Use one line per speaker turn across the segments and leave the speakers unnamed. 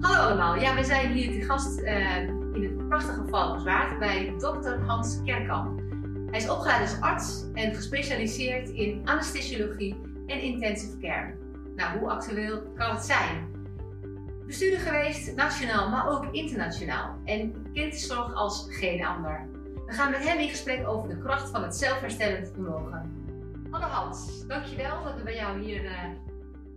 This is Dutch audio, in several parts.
Hallo allemaal, ja, we zijn hier te gast uh, in het prachtige Valkenswaard bij dokter Hans Kerkamp. Hij is opgeleid als arts en gespecialiseerd in anesthesiologie en intensive care. Nou, hoe actueel kan het zijn? Bestuurder geweest, nationaal, maar ook internationaal. En kent de als geen ander. We gaan met hem in gesprek over de kracht van het zelfherstellend vermogen. Hallo Hans, dankjewel dat we bij jou hier uh,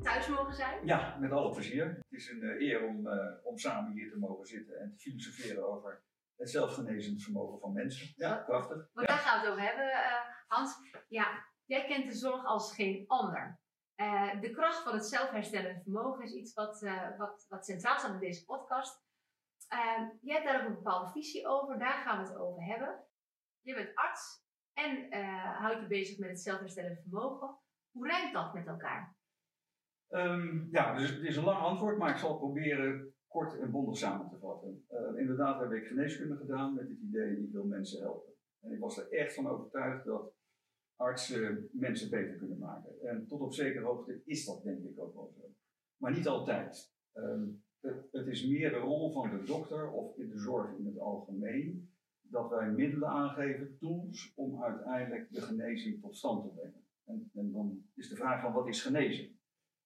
thuis mogen zijn.
Ja, met alle plezier. Het is een uh, eer om, uh, om samen hier te mogen zitten en te filosoferen over het zelfgenezend vermogen van mensen. Ja, prachtig.
Want
ja.
daar gaan we het over hebben, Hans. Ja, jij kent de zorg als geen ander. de kracht van het zelfherstellend vermogen is iets wat, wat, wat centraal staat in deze podcast. jij hebt daar ook een bepaalde visie over, daar gaan we het over hebben. Je bent arts en uh, houd je bezig met het zelfherstellend vermogen. Hoe rijmt dat met elkaar?
Um, ja, dus het is een lang antwoord, maar ik zal proberen kort en bondig samen te vatten. Uh, inderdaad heb ik geneeskunde gedaan met het idee, ik wil mensen helpen. En ik was er echt van overtuigd dat artsen mensen beter kunnen maken. En tot op zekere hoogte is dat denk ik ook wel zo. Maar niet altijd. Um, het, het is meer de rol van de dokter of in de zorg in het algemeen dat wij middelen aangeven, tools, om uiteindelijk de genezing tot stand te brengen. En, en, dan is de vraag van wat is genezen?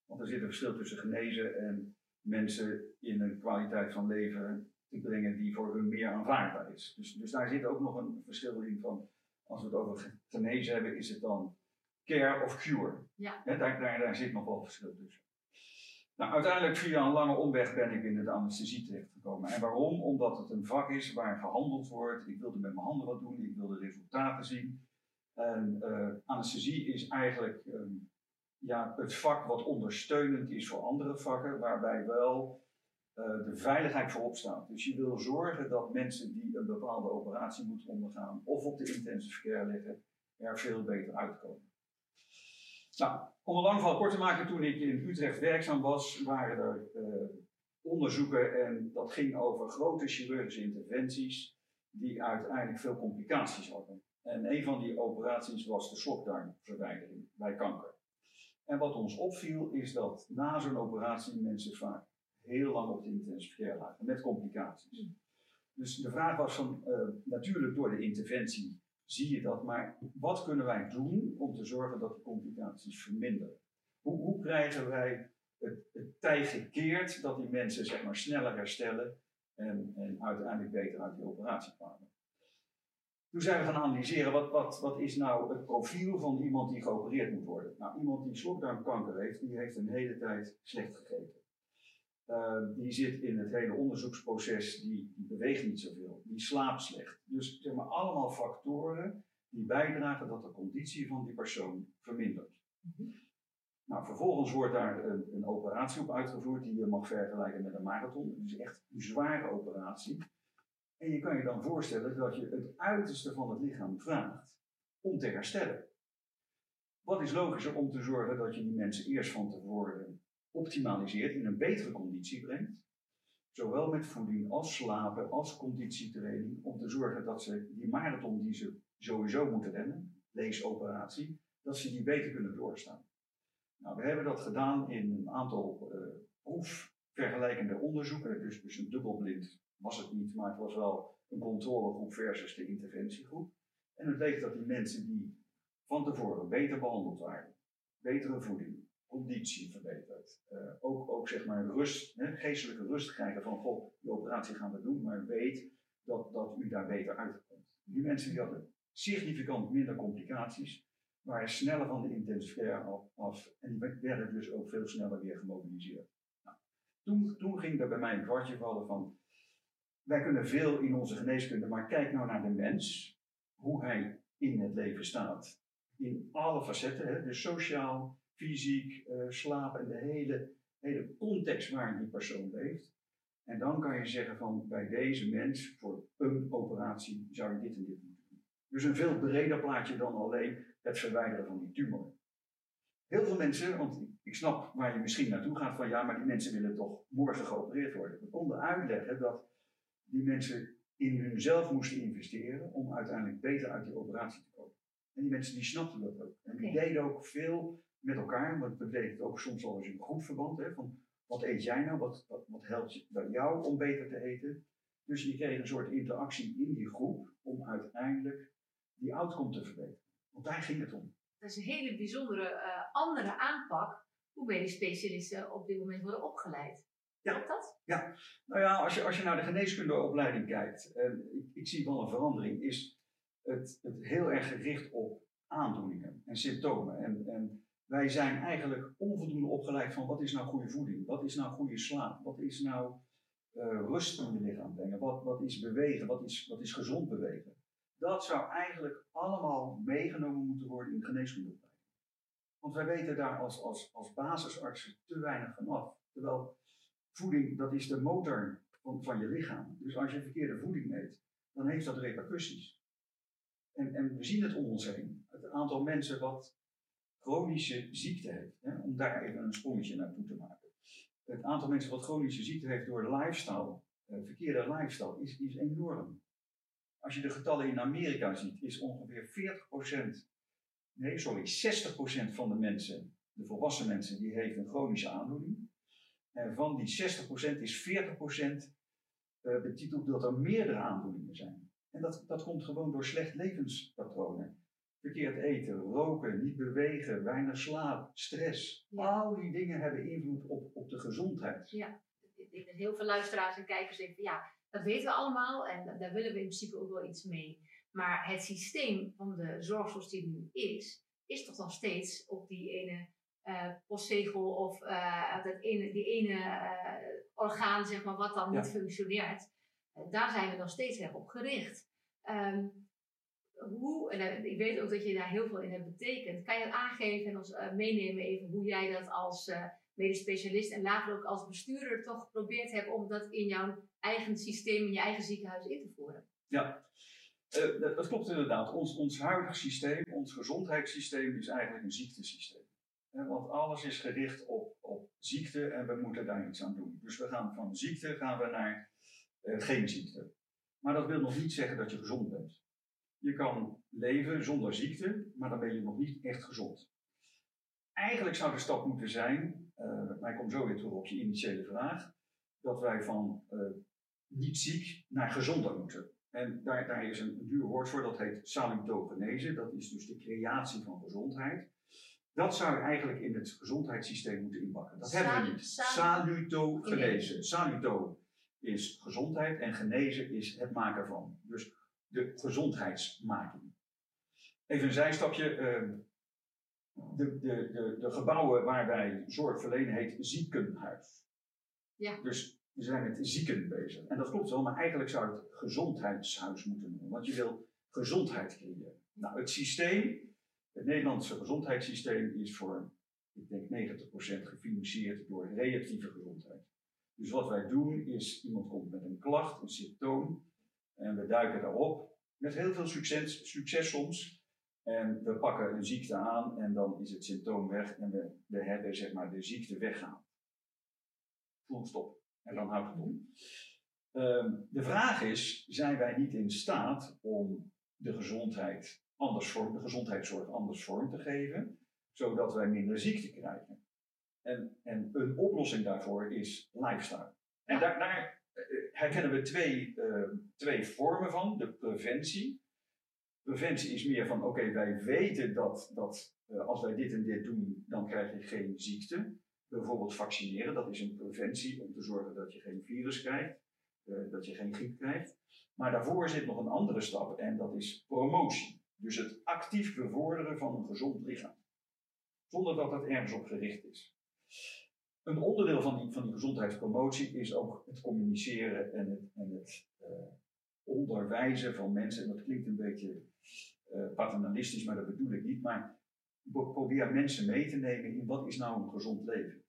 Want er zit een verschil tussen genezen en mensen in een kwaliteit van leven te brengen die voor hun meer aanvaardbaar is. Dus, dus daar zit ook nog een verschil in van, als we het over genezen hebben, is het dan care of cure?
Ja.
daar, daar, daar zit nog wel verschil tussen. Nou, uiteindelijk via een lange omweg ben ik in de anesthesie terechtgekomen. En waarom? Omdat het een vak is waar gehandeld wordt. Ik wilde met mijn handen wat doen, ik wilde resultaten zien. En uh, anesthesie is eigenlijk um, ja, het vak wat ondersteunend is voor andere vakken, waarbij wel uh, de veiligheid voorop staat. Dus je wil zorgen dat mensen die een bepaalde operatie moeten ondergaan of op de intensive care liggen, er veel beter uitkomen. Nou, om een lang verhaal kort te maken, toen ik in Utrecht werkzaam was, waren er uh, onderzoeken en dat ging over grote chirurgische interventies die uiteindelijk veel complicaties hadden. En een van die operaties was de slokdarmverwijdering bij kanker. En wat ons opviel is dat na zo'n operatie mensen vaak heel lang op de intensive care lagen met complicaties. Dus de vraag was van, uh, natuurlijk door de interventie zie je dat. Maar wat kunnen wij doen om te zorgen dat de complicaties verminderen? Hoe, hoe krijgen wij het, het tij gekeerd dat die mensen zeg maar, sneller herstellen en, en uiteindelijk beter uit die operatie kwamen? Toen zijn we gaan analyseren, wat, wat, wat is nou het profiel van iemand die geopereerd moet worden? Nou, iemand die slokdarmkanker heeft, die heeft een hele tijd slecht gegeten. Uh, die zit in het hele onderzoeksproces, die, die, beweegt niet zoveel, die slaapt slecht. Dus zeg maar allemaal factoren die bijdragen dat de conditie van die persoon vermindert. Mm -hmm. Nou, vervolgens wordt daar een, een, operatie op uitgevoerd die je mag vergelijken met een marathon. Het is echt een zware operatie. En je kan je dan voorstellen dat je het uiterste van het lichaam vraagt om te herstellen. Wat is logischer om te zorgen dat je die mensen eerst van tevoren optimaliseert, in een betere conditie brengt. Zowel met voeding als slapen als conditietraining. Om te zorgen dat ze die marathon die ze sowieso moeten rennen, leesoperatie, dat ze die beter kunnen doorstaan. Nou, we hebben dat gedaan in een aantal uh, proefvergelijkende onderzoeken. Dus, dus een dubbelblind was het niet, maar het was wel een controlegroep versus de interventiegroep. En het bleek dat die mensen die van tevoren beter behandeld waren, betere voeding, conditie verbeterd. Uh, ook, ook zeg maar rust, hè, geestelijke rust krijgen van, goh, die operatie gaan we doen, maar weet dat, dat u daar beter uitkomt. Die mensen die hadden significant minder complicaties, waren sneller van de intensive af en die werden dus ook veel sneller weer gemobiliseerd. Nou, toen, toen ging er bij mij een kwartje vallen van, wij kunnen veel in onze geneeskunde, maar kijk nou naar de mens, hoe hij in het leven staat. In alle facetten, hè, dus sociaal, fysiek, uh, slaap en de hele, hele context waarin die persoon leeft. En dan kan je zeggen van bij deze mens voor een operatie zou je dit en dit moeten doen. Dus een veel breder plaatje dan alleen het verwijderen van die tumor. Heel veel mensen, want ik snap waar je misschien naartoe gaat van ja, maar die mensen willen toch morgen geopereerd worden. We konden uitleggen dat die mensen in hunzelf moesten investeren om uiteindelijk beter uit die operatie te komen. En die mensen die snapten dat ook. En die deden ook veel met elkaar, want dat betekent ook soms wel eens in groepverband, hè, van wat eet jij nou? Wat, wat, wat helpt jou om beter te eten? Dus je kreeg een soort interactie in die groep om uiteindelijk die outcome te verbeteren. Want daar ging het om.
Dat is een hele bijzondere uh, andere aanpak hoe medisch specialisten op dit moment worden opgeleid. Ja. Dat?
Ja, nou ja, als je, als je naar de geneeskundeopleiding kijkt, en ik, ik zie wel een verandering, is het, het heel erg gericht op aandoeningen en symptomen. En, en wij zijn eigenlijk onvoldoende opgeleid van wat is nou goede voeding, wat is nou goede slaap, wat is nou uh, rust in je lichaam brengen, wat, wat is bewegen, wat is, wat is gezond bewegen. Dat zou eigenlijk allemaal meegenomen moeten worden in de geneeskundeopleiding. Want wij weten daar als, als, als basisartsen te weinig van af. Terwijl voeding, dat is de motor van, je lichaam. Dus als je verkeerde voeding eet, dan heeft dat repercussies. En, en we zien het om ons heen. Het aantal mensen wat chronische ziekte heeft, hè, om daar even een sprongetje naartoe te maken. Het aantal mensen wat chronische ziekte heeft door lifestyle, uh, verkeerde lifestyle, is, is enorm. Als je de getallen in Amerika ziet, is ongeveer 40%, nee sorry, 60% van de mensen, de volwassen mensen, die heeft een chronische aandoening. En van die 60% is 40% uh, betiteld dat er meerdere aandoeningen zijn. En dat, dat komt gewoon door slecht levenspatronen. Verkeerd eten, roken, niet bewegen, weinig slaap, stress. Al die dingen hebben invloed op, op de gezondheid.
Ja, ik denk dat heel veel luisteraars en kijkers denken, ja, dat weten we allemaal en daar willen we in principe ook wel iets mee. Maar het systeem van de zorg zoals die nu is, is toch nog steeds op die ene uh, postzegel of uh, dat ene, die ene uh, orgaan, zeg maar, wat dan niet functioneert. daar zijn we nog steeds erg op gericht. Um, hoe, en ik weet ook dat je daar heel veel in hebt betekend. Kan je aangeven en ons meenemen even hoe jij dat als medisch specialist en later ook als bestuurder toch geprobeerd hebt om dat in jouw eigen systeem, in je eigen ziekenhuis in te voeren?
Ja, dat, dat, klopt inderdaad. Ons, ons huidige systeem, ons gezondheidssysteem, is eigenlijk een ziektesysteem. Want alles is gericht op, op ziekte en we moeten daar iets aan doen. Dus we gaan van ziekte gaan we naar uh, geen ziekte. Maar dat wil nog niet zeggen dat je gezond bent. Je kan leven zonder ziekte, maar dan ben je nog niet echt gezond. Eigenlijk zou de stap moeten zijn, uh, maar ik kom zo weer terug op je initiële vraag, dat wij van uh, niet ziek naar gezonder moeten. En daar, daar is een, een duur woord voor, dat heet salutogenese. Dat is dus de creatie van gezondheid. Dat zou je eigenlijk in het gezondheidssysteem moeten inpakken. Dat hebben we niet. Salutogenese. Saluto is gezondheid en genezen is het maken van. Dus de gezondheidsmaking. Even een zijstapje. Ehm, de, de, de, de gebouwen waar wij zorg verlenen heet ziekenhuis. Ja. Dus we zijn met zieken bezig. En dat klopt wel, maar eigenlijk zou het gezondheidshuis moeten noemen. Want je wil gezondheid creëren. Nou, het systeem, het Nederlandse gezondheidssysteem is voor, ik denk 90% gefinancierd door reactieve gezondheid. Dus wat wij doen is, iemand komt met een klacht, een symptoom, en we duiken daarop. Met heel veel succes, succes soms. En we pakken een ziekte aan en dan is het symptoom weg en we, we hebben zeg maar de ziekte weggaan. Voel stop. En dan houdt het op. Um, de vraag is, zijn wij niet in staat om de gezondheid anders vorm, de gezondheidszorg anders vorm te geven, zodat wij minder ziekte krijgen? En, en een oplossing daarvoor is lifestyle. En daar, uh, herkennen we twee, uh, twee vormen van. De preventie. Preventie is meer van, oké, wij weten dat, dat uh, als wij dit en dit doen, dan krijg je geen ziekte. Bijvoorbeeld vaccineren, dat is een preventie om te zorgen dat je geen virus krijgt, dat je geen griep krijgt. Maar daarvoor zit nog een andere stap en dat is promotie. Dus het actief bevorderen van een gezond lichaam. Zonder dat het ergens op gericht is. Een onderdeel van die, van die gezondheidspromotie is ook het communiceren en het, en het uh, onderwijzen van mensen. En dat klinkt een beetje uh, paternalistisch, maar dat bedoel ik niet. Maar probeer mensen mee te nemen in wat is nou een gezond leven.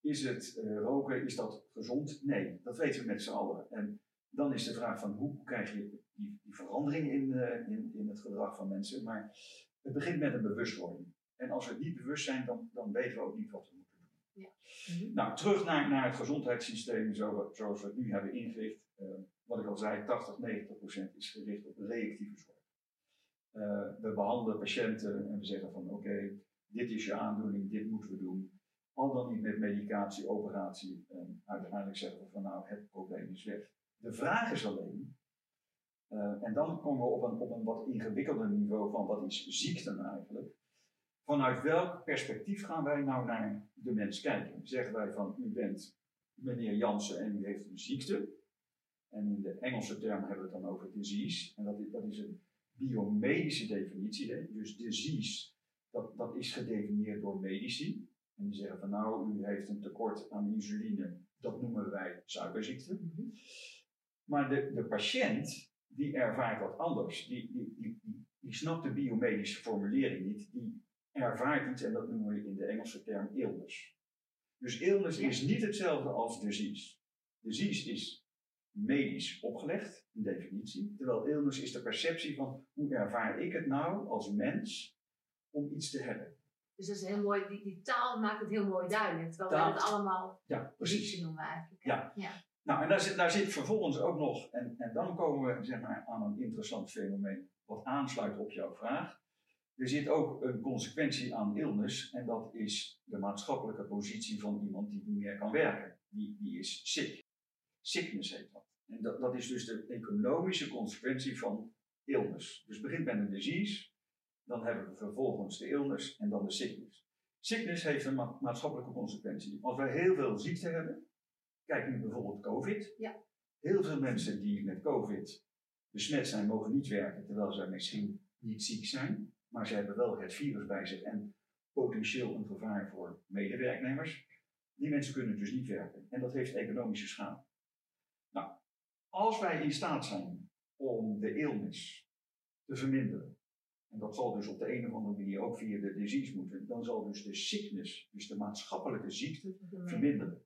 Is het uh, roken, is dat gezond? Nee, dat weten we met z'n allen. En dan is de vraag van hoe krijg je die, die verandering in, uh, in, in het gedrag van mensen. Maar het begint met een bewustwording. En als we niet bewust zijn, dan, dan weten we ook niet wat we moeten doen. Ja. Mm-hmm. Nou, terug naar, naar het gezondheidssysteem zo, zoals we het nu hebben ingericht. Uh, wat ik al zei, 80, 90 procent is gericht op reactieve zorg. Uh, we behandelen patiënten en we zeggen van oké, okay, dit is je aandoening, dit moeten we doen. al dan niet met medicatie, operatie. En uiteindelijk zeggen we van nou, het probleem is weg. De vraag is alleen, eh, en dan komen we op een, op een wat ingewikkelder niveau van wat is ziekte nou eigenlijk. Vanuit welk perspectief gaan wij nou naar de mens kijken? Zeggen wij van u bent meneer Jansen en u heeft een ziekte. En in de Engelse term hebben we het dan over disease. En dat is, dat is een biomedische definitie. Hè? Dus disease, dat, dat is gedefinieerd door medici. En die zeggen van nou, u heeft een tekort aan insuline. Dat noemen wij suikerziekte. Mhm. Maar de, de patiënt, die ervaart wat anders. Die, die, die, die, snapt de biomedische formulering niet. Die ervaart iets en dat noemen we in de Engelse term illness. Dus illness is niet hetzelfde als disease. Disease is medisch opgelegd, een definitie. Terwijl illness is de perceptie van hoe ervaar ik het nou als mens om iets te hebben.
Dus dat is heel mooi, die, die taal maakt het heel mooi duidelijk. Terwijl taal, we het allemaal
ja, precies.
noemen eigenlijk.
Ja. ja. Nou, en daar zit, daar zit vervolgens ook nog, en, en dan komen we zeg maar, aan een interessant fenomeen wat aansluit op jouw vraag. Er zit ook een consequentie aan illness en dat is de maatschappelijke positie van iemand die niet meer kan werken. Die, die is sick. Sickness heet dat. En dat, dat is dus de economische consequentie van illness. Dus begint met een disease, dan hebben we vervolgens de illness en dan de sickness. Sickness heeft een maatschappelijke consequentie. Als wij heel veel ziekte hebben, kijk nu bijvoorbeeld COVID.
Ja.
Heel veel mensen die met COVID besmet zijn, mogen niet werken, terwijl zij misschien niet ziek zijn. Maar ze hebben wel het virus bij zich en potentieel een gevaar voor medewerknemers. Die mensen kunnen dus niet werken. En dat heeft economische schade. Nou, als wij in staat zijn om de illness te verminderen, en dat zal dus op de een of andere manier ook via de disease moeten, dan zal dus de sickness, dus de maatschappelijke ziekte, verminderen.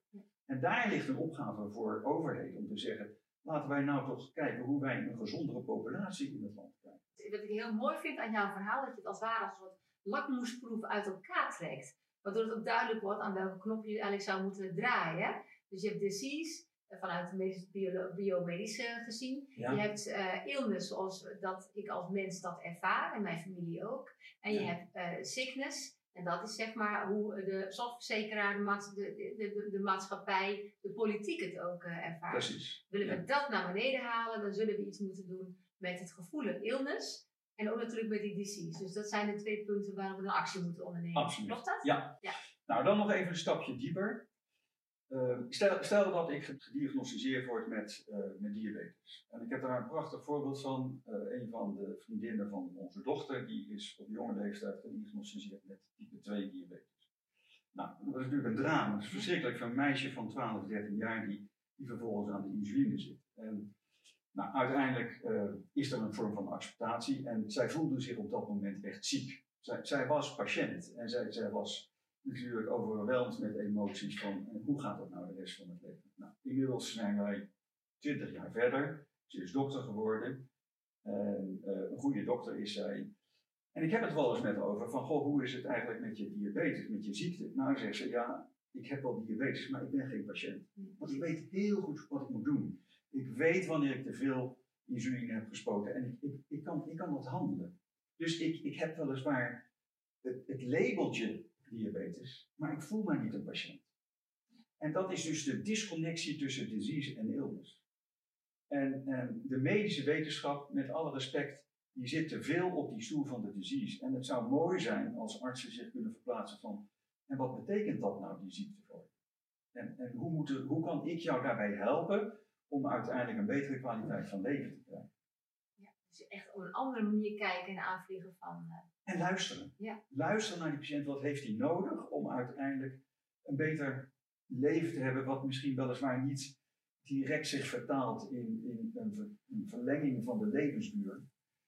En daar ligt een opgave voor overheden om te zeggen, laten wij nou toch kijken hoe wij een gezondere populatie in het land krijgen.
Wat ik heel mooi vind aan jouw verhaal, dat je het als ware als een soort lakmoesproef uit elkaar trekt. Waardoor het ook duidelijk wordt aan welke knop je eigenlijk zou moeten draaien. Dus je hebt disease, eh, vanuit de medische, biomedische gezien. Je hebt uh, illness zoals dat ik als mens dat ervaar en mijn familie ook. En je hebt uh, sickness. En dat is zeg maar hoe de zorgverzekeraar, de, de, de, de, maatschappij, de politiek het ook uh, ervaart.
Precies.
Willen we dat naar beneden halen, dan zullen we iets moeten doen met het gevoel illness. En ook natuurlijk met die disease. Dus dat zijn de twee punten waar we een actie moeten ondernemen.
Absoluut.
Klopt dat?
Ja. ja. Nou, dan nog even een stapje dieper. Ehm, stel, stel, dat ik gediagnosticeerd word met, uh, met diabetes. En ik heb daar een prachtig voorbeeld van. Uh, een van de vriendinnen van onze dochter, die is op jonge leeftijd gediagnosticeerd met type 2 diabetes. Nou, dat is natuurlijk een drama. Het is verschrikkelijk voor een meisje van 12, 13 jaar die, die vervolgens aan de insuline zit. En nou, uiteindelijk uh, is er een vorm van acceptatie en zij voelde zich op dat moment echt ziek. Zij, zij was patiënt en zij, zij was natuurlijk overweldigd met emoties van hoe gaat dat nou de rest van het leven. Nou, inmiddels zijn wij twintig jaar verder. Ze is dokter geworden. En uh, een goede dokter is zij. En ik heb het wel eens met over van, goh, hoe is het eigenlijk met je diabetes, met je ziekte? Nou, zegt ze, ja, ik heb wel diabetes, maar ik ben geen patiënt. Want ik weet heel goed wat ik moet doen. Ik weet wanneer ik te veel insuline heb gespoten en ik, ik, ik, kan, ik kan dat handelen. Dus ik, ik heb weliswaar het, het labeltje diabetes, maar ik voel mij niet een patiënt. En dat is dus de disconnectie tussen disease en illness. En, en de medische wetenschap, met alle respect, die zit te veel op die stoel van de disease. En het zou mooi zijn als artsen zich kunnen verplaatsen van, en wat betekent dat nou, die ziekte voor? En, en hoe, moet hoe kan ik jou daarbij helpen om uiteindelijk een betere kwaliteit van leven te krijgen?
Ja, dus echt op een andere manier kijken en aanvliegen van...
En luisteren.
Ja.
Luisteren naar die patiënt, wat heeft hij nodig om uiteindelijk een beter leven te hebben, wat misschien weliswaar niet direct zich vertaalt in, in een, een verlenging van de levensduur,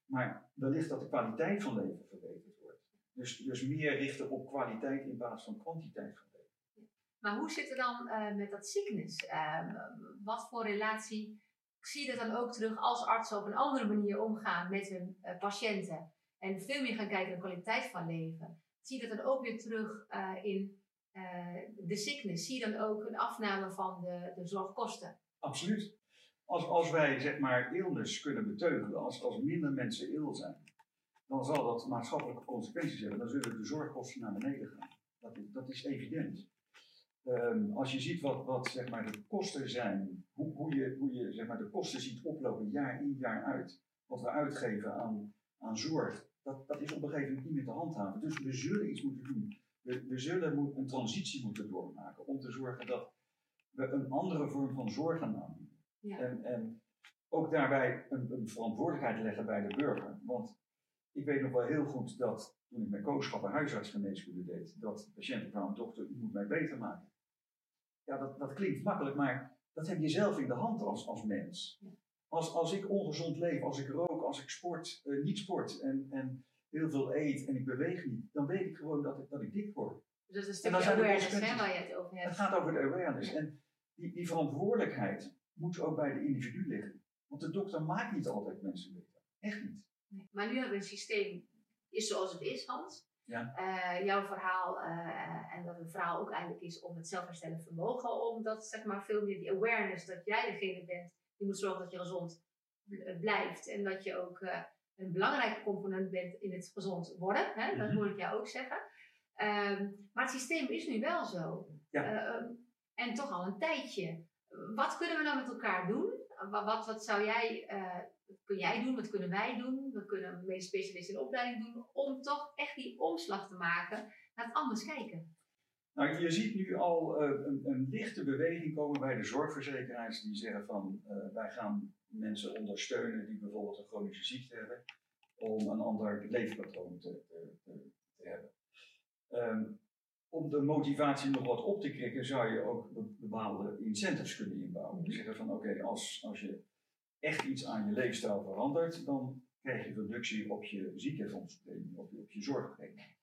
maar wellicht dat de kwaliteit van leven verbeterd wordt. Dus, dus meer richten op kwaliteit in plaats van kwantiteit van leven.
Maar hoe zit het dan uh, met dat zieknis? Uh, wat voor relatie zie je dat dan ook terug als artsen op een andere manier omgaan met hun uh, patiënten? En veel meer gaan kijken naar de kwaliteit van leven, zie je dat dan ook weer terug uh, in uh, de sickness. Zie je dan ook een afname van de, de zorgkosten.
Absoluut. Als, als wij zeg maar illness kunnen beteugelen, als, als minder mensen ill zijn, dan zal dat maatschappelijke consequenties hebben. Dan zullen de zorgkosten naar beneden gaan. Dat dat is evident. ehm, als je ziet wat, wat zeg maar, de kosten zijn, hoe, hoe je, hoe je zeg maar, de kosten ziet oplopen jaar in jaar uit, wat we uitgeven aan, aan zorg, dat, dat is op een gegeven moment niet meer te handhaven. Dus we zullen iets moeten doen. We, we zullen een transitie moeten doormaken om te zorgen dat we een andere vorm van zorg gaan aanbieden. Ja. En, en ook daarbij een, een, verantwoordelijkheid leggen bij de burger. Want ik weet nog wel heel goed dat toen ik mijn kooschappen huisartsgeneeskunde deed, dat patiënten kwamen, dokter, u moet mij beter maken. Ja, dat, dat klinkt makkelijk, maar dat heb je zelf in de hand als, als mens. Als, als ik ongezond leef, als ik rook, als ik sport, uh, niet sport en, en heel veel eet en ik beweeg niet, dan weet ik gewoon dat ik, dat ik dik word.
Dus dat is een stukje awareness hè, waar je het over hebt.
Het gaat over de awareness. En die, die verantwoordelijkheid moet ook bij de individu liggen. Want de dokter maakt niet altijd mensen beter. Echt niet.
Nee. Maar nu hebben we een systeem, is zoals het is, Hans. Ja. Uh, jouw verhaal, uh, en dat een verhaal ook eigenlijk is om het zelfherstellend vermogen, omdat zeg maar veel meer die awareness dat jij degene bent die moet zorgen dat je gezond blijft en dat je ook uh, een belangrijke component bent in het gezond worden. Hè? Dat mm hoor ik jou ook zeggen. Um, maar het systeem is nu wel zo. Ja. Uh, en toch al een tijdje. Wat kunnen we nou met elkaar doen? Wat, wat, wat zou jij, uh, wat kun jij doen? Wat kunnen wij doen? We kunnen medisch specialisten in opleiding doen om toch echt die omslag te maken naar het anders kijken.
Nou, je ziet nu al uh, een, een, lichte beweging komen bij de zorgverzekeraars die zeggen van uh, wij gaan mensen ondersteunen die bijvoorbeeld een chronische ziekte hebben om een ander leefpatroon te, te, te, hebben. Um, om de motivatie nog wat op te krikken, zou je ook bepaalde incentives kunnen inbouwen. Mm Zeggen van oké, als, als je echt iets aan je leefstijl verandert, dan krijg je reductie op je ziekenfondspremie, op je, op je zorgpremie.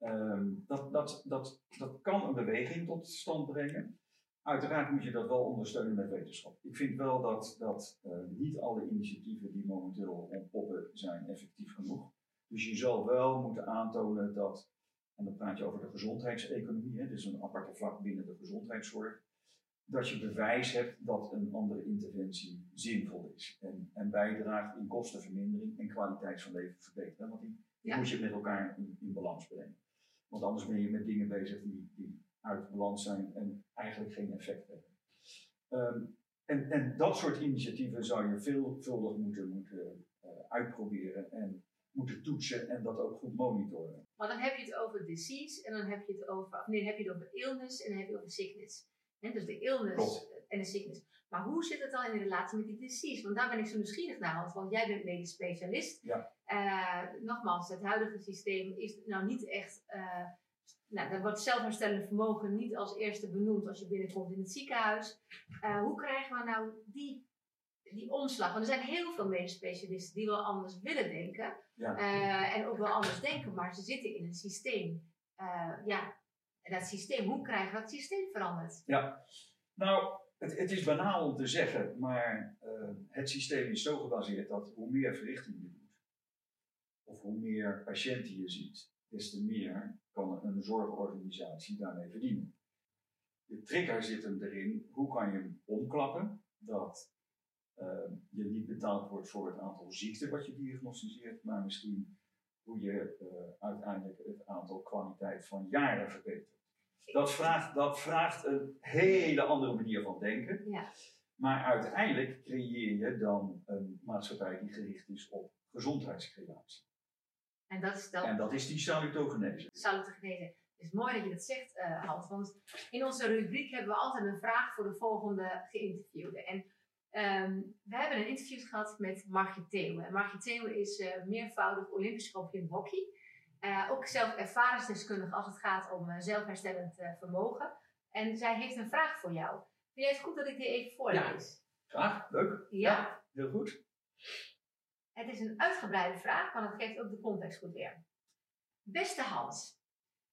Um, dat, dat, dat, dat kan een beweging tot stand brengen. Uiteraard moet je dat wel ondersteunen met wetenschap. Ik vind wel dat, dat uh, niet alle initiatieven die momenteel ontpoppen zijn effectief genoeg. Dus je zal wel moeten aantonen dat en dan praat je over de gezondheidseconomie, hè, dus een aparte vlak binnen de gezondheidszorg, dat je bewijs hebt dat een andere interventie zinvol is en, en bijdraagt in kostenvermindering en kwaliteit van leven verbeteren. Want die, moet je met elkaar in, in, balans brengen. Want anders ben je met dingen bezig die, die uit balans zijn en eigenlijk geen effect hebben. Um, en, en dat soort initiatieven zou je veelvuldig moeten, moeten uh, uitproberen en moeten toetsen en dat ook goed monitoren.
Maar dan heb je het over disease en dan heb je het over, nee, dan heb je het over illness en dan heb je het over sickness. dus de illness en de sickness. Maar hoe zit het dan in de relatie met die disease? Want daar ben ik zo nieuwsgierig naar, want jij bent medisch specialist. Ja. Uh, nogmaals, het huidige systeem is nou niet echt. Uh, nou, dan wordt zelfherstellend vermogen niet als eerste benoemd als je binnenkomt in het ziekenhuis. Uh, hoe krijgen we nou die die omslag. Want er zijn heel veel medisch specialisten die wel anders willen denken. En ook wel anders denken, maar ze zitten in een systeem. Ja, en dat systeem, hoe krijgen we dat systeem veranderd?
Ja, nou, het, het is banaal om te zeggen, maar uh, het systeem is zo gebaseerd dat hoe meer verrichtingen je doet, of hoe meer patiënten je ziet, des te meer kan een zorgorganisatie daarmee verdienen. De trigger zit hem erin, hoe kan je hem omklappen, dat uh, je niet betaald wordt voor het aantal ziekten wat je diagnosticeert, maar misschien hoe je uh, uiteindelijk het aantal kwaliteit van jaren verbetert. Dat vraagt, dat vraagt een hele andere manier van denken. Ja. Maar uiteindelijk creëer je dan een maatschappij die gericht is op gezondheidscreatie.
En dat is, dan,
en dat is die salutogenese.
Salutogenese. Het is mooi dat je dat zegt, uh, Hans. Want in onze rubriek hebben we altijd een vraag voor de volgende geïnterviewde. En Um, we hebben een interview gehad met Margit Theeuwen. Margit Theeuwen is uh, meervoudig Olympisch kampioen hockey. Uh, ook zelf ervaringsdeskundig als het gaat om uh, zelfherstellend vermogen. En zij heeft een vraag voor jou. Vind jij het goed dat ik die even voorlees?
Ja, graag. Leuk. Ja. ja. Heel goed.
Het is een uitgebreide vraag, maar dat geeft ook de context goed weer. Beste Hans,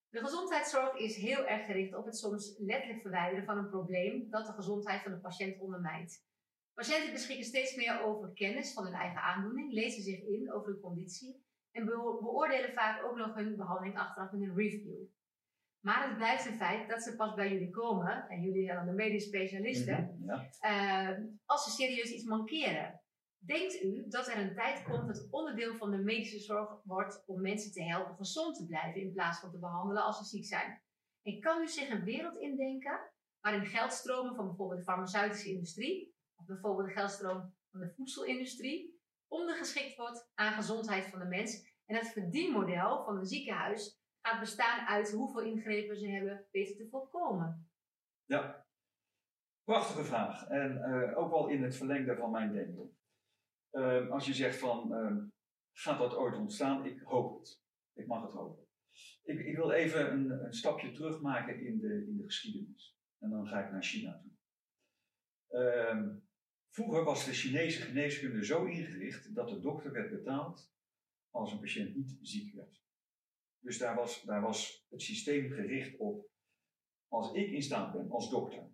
de gezondheidszorg is heel erg gericht op het soms letterlijk verwijderen van een probleem dat de gezondheid van de patiënt ondermijnt. Patiënten beschikken steeds meer over kennis van hun eigen aandoening, lezen zich in over de conditie en beoordelen vaak ook nog hun behandeling achteraf met een review. Maar het blijft een feit dat ze pas bij jullie komen, en jullie zijn dan de medisch specialisten, mhm, eh, als ze serieus iets mankeren. Denkt u dat er een tijd komt dat onderdeel van de medische zorg wordt om mensen te helpen gezond te blijven in plaats van te behandelen als ze ziek zijn? En kan u zich een wereld indenken waarin geldstromen van bijvoorbeeld de farmaceutische industrie, of bijvoorbeeld de geldstroom van de voedselindustrie, ondergeschikt wordt aan gezondheid van de mens en het verdienmodel van een ziekenhuis gaat bestaan uit hoeveel ingrepen ze hebben weten te voorkomen?
Ja, prachtige vraag. En uh, ook wel in het verlengde van mijn denken. Uh, als je zegt van, uh, gaat dat ooit ontstaan? Ik hoop het. Ik mag het hopen. Ik, ik wil even een, een, stapje terug maken in de, in de geschiedenis. En dan ga ik naar China toe. Ehm, vroeger was de Chinese geneeskunde zo ingericht dat de dokter werd betaald als een patiënt niet ziek werd. Dus daar was, daar was het systeem gericht op, als ik in staat ben als dokter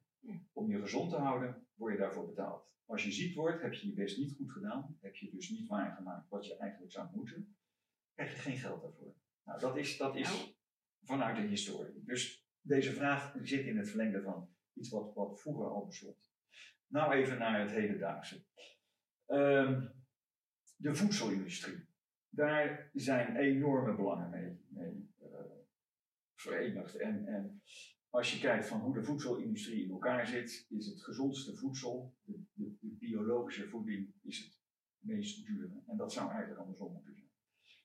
om je gezond te houden, word je daarvoor betaald. Als je ziek wordt, heb je je best niet goed gedaan, heb je dus niet waargemaakt wat je eigenlijk zou moeten, krijg je geen geld daarvoor. Nou, dat is, dat is nou. vanuit de historie. Dus deze vraag zit in het verlengde van iets wat, wat vroeger al bestond. Nou even naar het hedendaagse. Um, de voedselindustrie. Daar zijn enorme belangen mee, mee uh, verenigd. En, en als je kijkt van hoe de voedselindustrie in elkaar zit, is het gezondste voedsel, de, de, biologische voeding, is het meest dure. En dat zou eigenlijk andersom moeten zijn.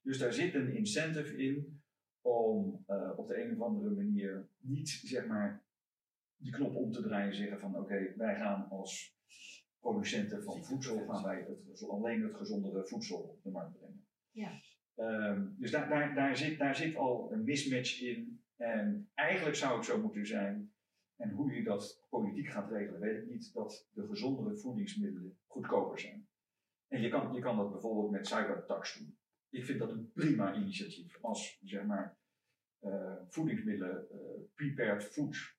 Dus daar zit een incentive in om uh, op de een of andere manier niet zeg maar die knop om te draaien en zeggen van oké, wij gaan als producenten van voedsel gaan wij het, alleen het gezondere voedsel op de markt brengen.
Ja.
Um, dus daar, daar, daar, zit, daar zit al een mismatch in. En eigenlijk zou het zo moeten zijn, en hoe je dat politiek gaat regelen, weet ik niet, dat de gezondere voedingsmiddelen goedkoper zijn. En je kan, je kan dat bijvoorbeeld met suikertax doen. Ik vind dat een prima initiatief. Als zeg maar uh, voedingsmiddelen, uh, prepared foods,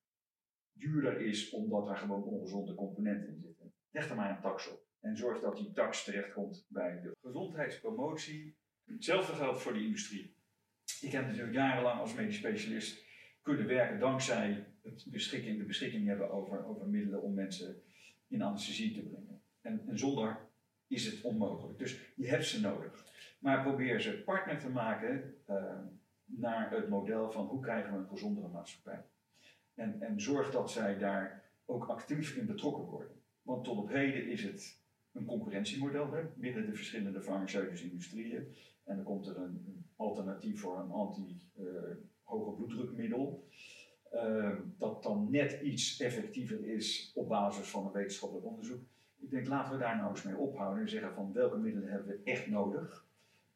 duurder is omdat er gewoon ongezonde componenten in zitten. Leg er maar een tax op. En zorg dat die tax terechtkomt bij de gezondheidspromotie. Hetzelfde geldt voor de industrie. Ik heb natuurlijk jarenlang als medisch specialist kunnen werken dankzij het beschikking, de beschikking hebben over, over middelen om mensen in anesthesie te brengen. En, zonder is het onmogelijk. Dus je hebt ze nodig. Maar probeer ze partner te maken uh, naar het model van hoe krijgen we een gezondere maatschappij. En, en zorg dat zij daar ook actief in betrokken worden. Want tot op heden is het een concurrentiemodel hè, binnen de verschillende farmaceutische industrieën. En dan komt er een, een alternatief voor een anti-hoge uh, bloeddrukmiddel. Uh, dat dan net iets effectiever is op basis van een wetenschappelijk onderzoek. Ik denk, laten we daar nou eens mee ophouden en zeggen van welke middelen hebben we echt nodig.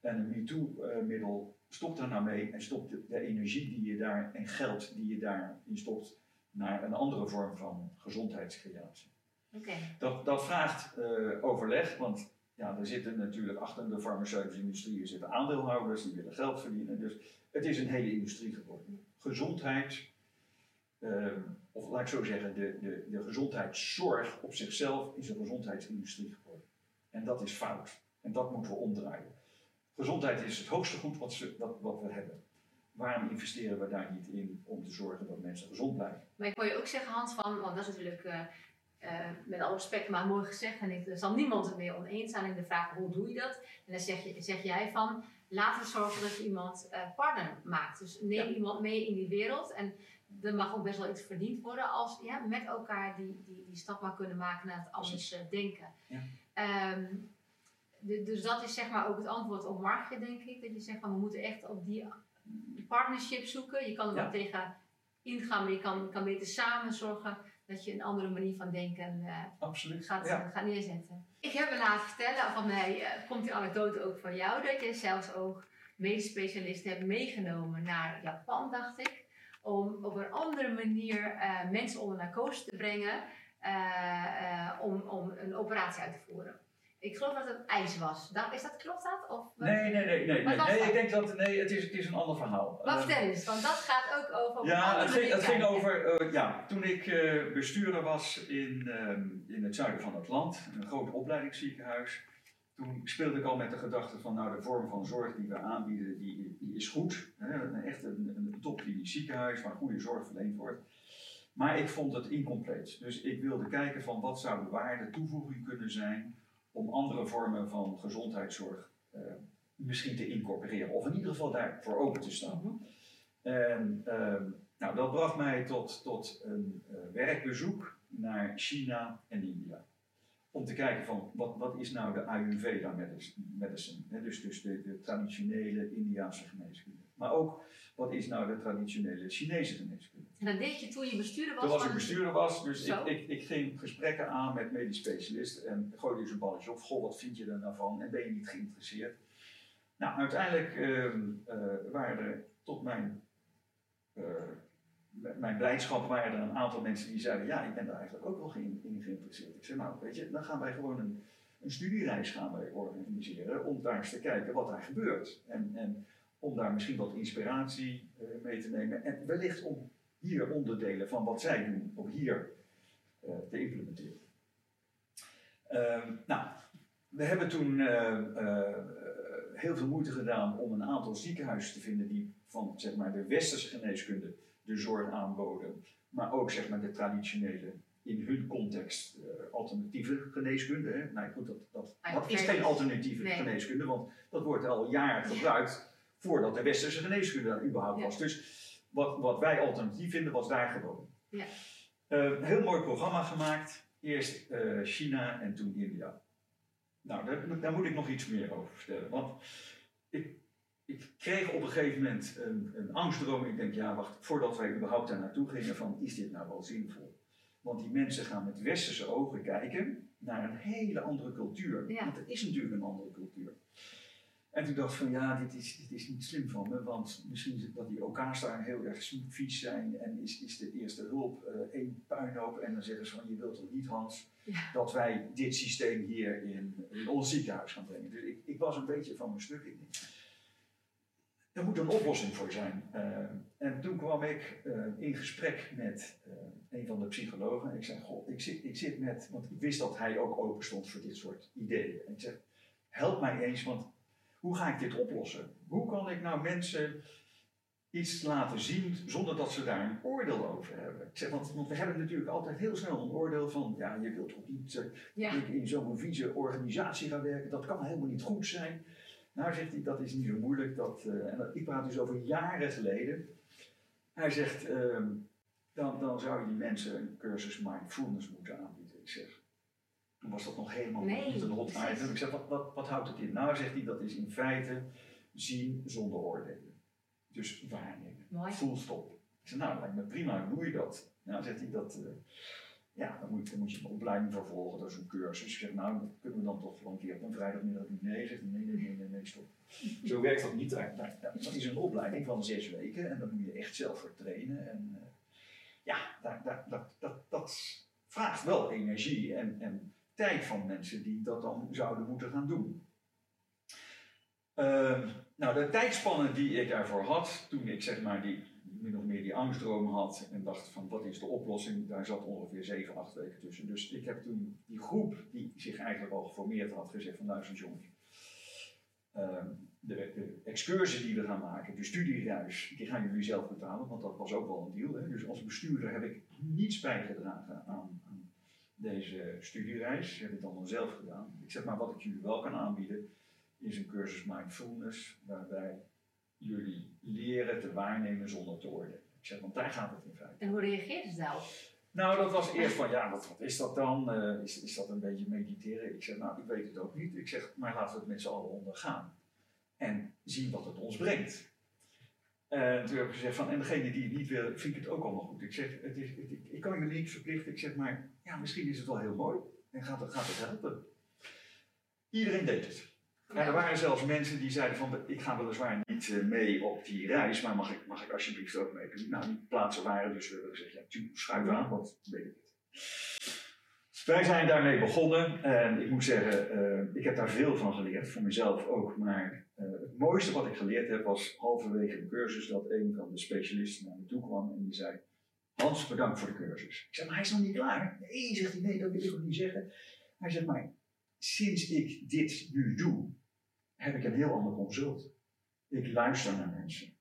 En een MeToo-middel, stop daar nou mee en stop de, de, energie die je daar en geld die je daarin stopt naar een andere vorm van gezondheidscreatie.
Okay.
Dat, dat vraagt uh, overleg, want ja, er zitten natuurlijk achter de farmaceutische industrie zitten aandeelhouders die willen geld verdienen. Dus het is een hele industrie geworden. Gezondheid, uh, of laat ik zo zeggen, de, de, de gezondheidszorg op zichzelf is een gezondheidsindustrie geworden. En dat is fout. En dat moeten we omdraaien. Gezondheid is het hoogste goed wat, ze, wat, wat we hebben. Waarom investeren we daar niet in om te zorgen dat mensen gezond blijven?
Maar ik wil je ook zeggen, Hans, van, want dat is natuurlijk uh, uh, met alle respect maar mooi gezegd. En ik, er zal niemand het meer oneens zijn in de vraag hoe doe je dat? En dan zeg, je, zeg jij van, laten we zorgen dat je iemand uh, partner maakt. Dus neem ja. iemand mee in die wereld. En er mag ook best wel iets verdiend worden als ja, met elkaar die, die, die stap maar kunnen maken naar het anders denken.
Ja.
Um, de, dus dat is zeg maar ook het antwoord op marktje, denk ik. Dat je zegt van we moeten echt op die partnership zoeken. Je kan er ja. wel tegen ingaan, maar je kan, kan beter samen zorgen dat je een andere manier van denken uh,
Absoluut.
Gaat,
ja.
gaat neerzetten. Ik heb me laten vertellen, van mij uh, komt die anekdote ook van jou, dat je zelfs ook medisch specialisten hebt meegenomen naar Japan, dacht ik. Om op een andere manier uh, mensen onder narcose te brengen om, om een operatie uit te voeren. Ik geloof dat het ijs was. Is dat, klopt dat? Of,
nee, nee, nee. nee, nee. nee ik denk dat nee, het, is, het is een ander verhaal.
Maar vertel eens, want dat gaat ook over.
Ja, het ging, het ging over. Uh, ja, toen ik uh, bestuurder was in, uh, in het zuiden van het land, een groot opleidingsziekenhuis. Toen speelde ik al met de gedachte van, nou, de vorm van zorg die we aanbieden, die, die is goed. Hè? Een, echt een, een topklinisch ziekenhuis waar goede zorg verleend wordt. Maar ik vond het incompleet. Dus ik wilde kijken van wat zou de waarde toevoeging kunnen zijn om andere vormen van gezondheidszorg uh, misschien te incorporeren. Of in ieder geval daarvoor open te staan.
Mm -hmm.
En uh, Nou, dat bracht mij tot, tot een uh, werkbezoek naar China en India. Om te kijken van wat, wat is nou de Ayurveda medicine, hè? dus, dus de, de traditionele Indiaanse geneeskunde. Maar ook wat is nou de traditionele Chinese geneeskunde.
En dat deed je toen je bestuurder was?
Toen was ik bestuurder was, dus ik, ik, ik, ging gesprekken aan met medisch specialisten en gooide dus een balletje op. Goh, wat vind je er nou van en ben je niet geïnteresseerd? Nou, uiteindelijk uh, waren er tot mijn, uh, mijn blijdschap waren er een aantal mensen die zeiden, ja, ik ben daar eigenlijk ook wel in, in geïnteresseerd. Ik zei, nou, weet je, dan gaan wij gewoon een, een studiereis gaan wij organiseren om daar eens te kijken wat daar gebeurt. En, en om daar misschien wat inspiratie mee te nemen en wellicht om hier onderdelen van wat zij doen, om hier uh, te implementeren. Uh, nou, we hebben toen uh, heel veel moeite gedaan om een aantal ziekenhuizen te vinden die van zeg maar, de westerse geneeskunde de zorg aanboden, maar ook zeg maar, de traditionele, in hun context, alternatieve geneeskunde. Hè? Nou goed, dat, dat, dat is geen alternatieve nee. geneeskunde, want dat wordt al jaren gebruikt voordat de westerse geneeskunde daar überhaupt was. Dus wat, wat wij alternatief vinden, was daar gewoon. Ja. Uh, heel mooi programma gemaakt. Eerst uh, China en toen India. Nou, daar, daar, moet ik nog iets meer over vertellen. Want ik, ik kreeg op een gegeven moment een, een angstdroom. Ik denk, ja, wacht, voordat wij überhaupt daar naartoe gingen, van is dit nou wel zinvol? Want die mensen gaan met westerse ogen kijken naar een hele andere cultuur. Ja. Want het is natuurlijk een andere cultuur. En toen dacht ik van ja, dit is, dit is niet slim van me, want misschien dat die elkaar daar heel erg vies zijn en is, is de eerste hulp uh, één puinhoop en dan zeggen ze van je wilt toch niet Hans, dat wij dit systeem hier in, in ons ziekenhuis gaan brengen. Dus ik, ik was een beetje van mijn stuk in. Er moet een oplossing voor zijn. Uh, en toen kwam ik uh, in gesprek met een van de psychologen en ik zei, goh, ik zit, ik zit met, want ik wist dat hij ook open stond voor dit soort ideeën. En ik zeg, help mij eens, want hoe ga ik dit oplossen? Hoe kan ik nou mensen iets laten zien zonder dat ze daar een oordeel over hebben? Ik zeg, want, want we hebben natuurlijk altijd heel snel een oordeel van, ja, je wilt toch niet uh, in zo'n vieze organisatie gaan werken, dat kan helemaal niet goed zijn. Nou, zegt hij, dat is niet zo moeilijk. Dat, uh, en ik praat dus over jaren geleden. Hij zegt, uh, dan, dan zou je die mensen een cursus mindfulness moeten aanbieden. Toen was dat nog helemaal nee, niet een hot item. Ik zeg, wat, wat, wat houdt het in? Nou, zegt hij, dat is in feite zien zonder oordelen. Dus waarnemen. Mooi. Full stop. Ik zeg, nou, lijkt me prima, hoe doe je dat? Nou, zegt hij, dat, uh, ja, dan moet, dan moet je een opleiding vervolgen, dat is een cursus. Ik zeg, nou, dat kunnen we dan toch wel een keer op een vrijdagmiddag doen? Nee, zegt hij, nee, nee, nee, nee, nee, stop. Zo werkt dat niet. Nou, dat is een opleiding van zes weken en dan moet je echt zelf voor trainen. En uh, ja, dat, dat, dat, dat, dat vraagt wel energie en, en tijd van mensen die dat dan zouden moeten gaan doen. Uh, nou, de tijdspannen die ik daarvoor had, toen ik zeg maar die, min of meer die angstdroom had en dacht van wat is de oplossing, daar zat ongeveer 7, 8 weken tussen. Dus ik heb toen die groep die zich eigenlijk al geformeerd had gezegd van luister jongens, uh, de, de, excursie die we gaan maken, de studiereis, die gaan jullie zelf betalen, want dat was ook wel een deal. Hè? Dus als bestuurder heb ik niets bijgedragen aan, deze studiereis. Heb ik dan zelf gedaan. Ik zeg maar, wat ik jullie wel kan aanbieden, is een cursus mindfulness, waarbij jullie leren te waarnemen zonder te oordelen. Ik zeg, want daar gaat het in feite.
En hoe reageerde ze daarop?
Nou, dat was eerst van, ja, wat, wat is dat dan? Uh, is, is dat een beetje mediteren? Ik zeg, nou, ik weet het ook niet. Ik zeg, maar laten we het met z'n allen ondergaan. En zien wat het ons brengt. En toen heb ik gezegd van, en degene die het niet wil, vind ik het ook allemaal goed. Ik zeg, het is, het, ik, kan je niet verplichten. Ik zeg, maar ja, misschien is het wel heel mooi en gaat het, gaat het helpen. Iedereen deed het. En er waren zelfs mensen die zeiden van, ik ga weliswaar niet eh, mee op die reis, maar mag ik, mag ik alsjeblieft ook mee? Nou, die plaatsen waren dus, we hebben gezegd, ja, schuif aan, want weet ik het. Wij zijn daarmee begonnen en ik moet zeggen, uh, ik heb daar veel van geleerd, voor mezelf ook. Maar het mooiste wat ik geleerd heb was halverwege de cursus dat een van de specialisten naar me toe kwam en die zei: Hans, bedankt voor de cursus. Ik zeg, maar hij is nog niet klaar. Nee, zegt hij, nee, dat wil ik ook niet zeggen. Hij zegt, maar sinds ik dit nu doe, heb ik een heel ander consult. Ik luister naar mensen.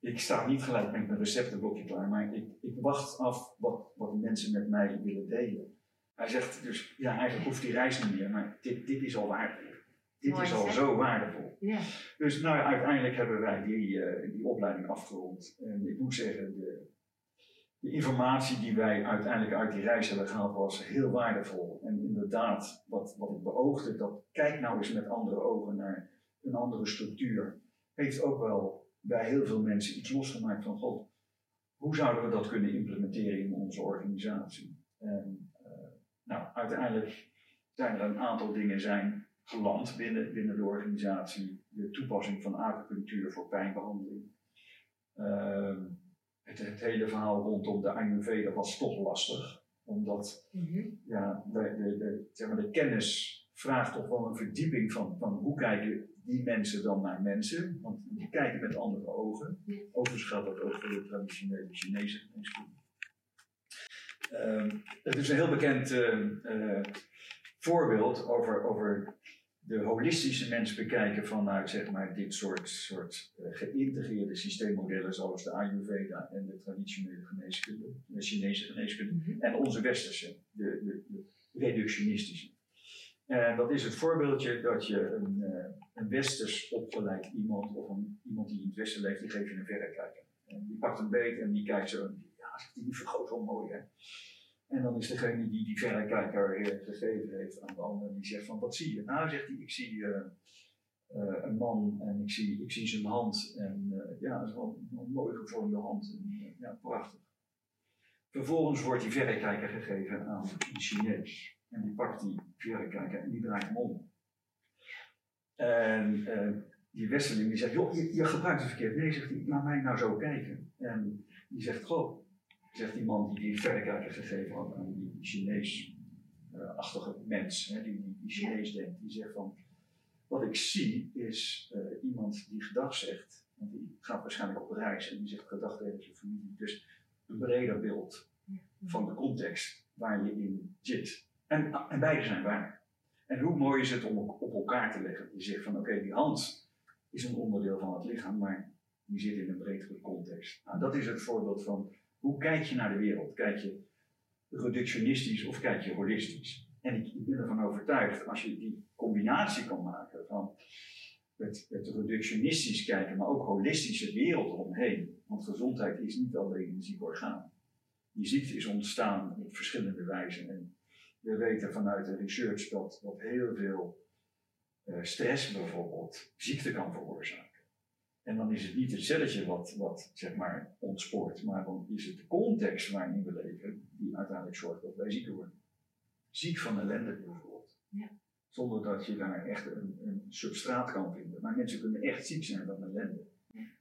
Ik sta niet gelijk met mijn receptenboekje klaar, maar ik, ik wacht af wat, wat mensen met mij willen delen. Hij zegt dus, ja, eigenlijk hoeft die reis niet meer, maar dit, dit is al waard. Dit
Mooi
is al zo waardevol.
Ja.
Dus nou, uiteindelijk hebben wij die, eh, die opleiding afgerond. En ik moet zeggen, de, de informatie die wij uiteindelijk uit die reis hebben gehaald was heel waardevol. En inderdaad, wat, wat ik beoogde, dat kijk nou eens met andere ogen naar een andere structuur, heeft ook wel bij heel veel mensen iets losgemaakt van, god, hoe zouden we dat kunnen implementeren in onze organisatie? En eh, nou, uiteindelijk zijn er een aantal dingen zijn geland binnen, binnen de organisatie. De toepassing van acupunctuur voor pijnbehandeling. Ehm, het, het hele verhaal rondom de Ayurveda was toch lastig. Omdat
Mhm.
ja, de, de, de, zeg maar de kennis vraagt toch wel een verdieping van, van hoe kijken die mensen dan naar mensen. Want die kijken met andere ogen.
Ja.
Overigens geldt dat ook voor de traditionele Chinese geneeskunde. Ehm, het is een heel bekend ehm, eh, voorbeeld over, over de holistische mens bekijken vanuit zeg maar, dit soort, soort eh, geïntegreerde systeemmodellen zoals de Ayurveda en de traditionele geneeskunde, de Chinese geneeskunde
Mhm.
en onze westerse, de, de, de reductionistische. En dat is het voorbeeldje dat je een, eh, een westers opgeleid iemand of een, iemand die in het westen leeft, die geeft je een verrekijker. En die pakt een beet en die kijkt zo, ja, die vergroot wel mooi hè. En dan is degene die die verrekijker gegeven heeft aan de ander, die zegt van wat zie je? Nou zegt hij, ik zie eh, eh, een man en ik zie, ik zie zijn hand en eh, ja, dat is wel een, mooi gevormde hand. Ja, prachtig. Vervolgens wordt die verrekijker gegeven aan een Chinees. En die pakt die verrekijker en die draait hem om. En die westerling die zegt, joh, je, je gebruikt het verkeerd. Nee, zegt hij, laat mij nou zo kijken. En die zegt, goh, zegt die man die die verrekijker gegeven had aan die Chinees-achtige mens, hè, die, die, Chinees denkt, die zegt van, wat ik zie is eh, iemand die gedag zegt, en die gaat waarschijnlijk op reis en die zegt gedag tegen zijn familie. Dus een breder beeld van de context waar je in zit. En, en beide zijn waar. En hoe mooi is het om op elkaar te leggen. Je zegt van oké, die hand is een onderdeel van het lichaam, maar die zit in een bredere context. Nou, dat is het voorbeeld van hoe kijk je naar de wereld? Kijk je reductionistisch of kijk je holistisch? En ik, ben ervan overtuigd, als je die combinatie kan maken van het, het reductionistisch kijken, maar ook holistische wereld eromheen. Want gezondheid is niet alleen een ziek orgaan. Die ziekte is ontstaan op verschillende wijzen. En we weten vanuit de research dat, dat heel veel eh, stress bijvoorbeeld ziekte kan veroorzaken. En dan is het niet het celletje wat, wat zeg maar ontspoort, maar dan is het de context waarin we leven die uiteindelijk zorgt dat wij zieker worden. Ziek van ellende bijvoorbeeld.
Ja.
Zonder dat je daar echt een, een substraat kan vinden. Maar mensen kunnen echt ziek zijn van ellende.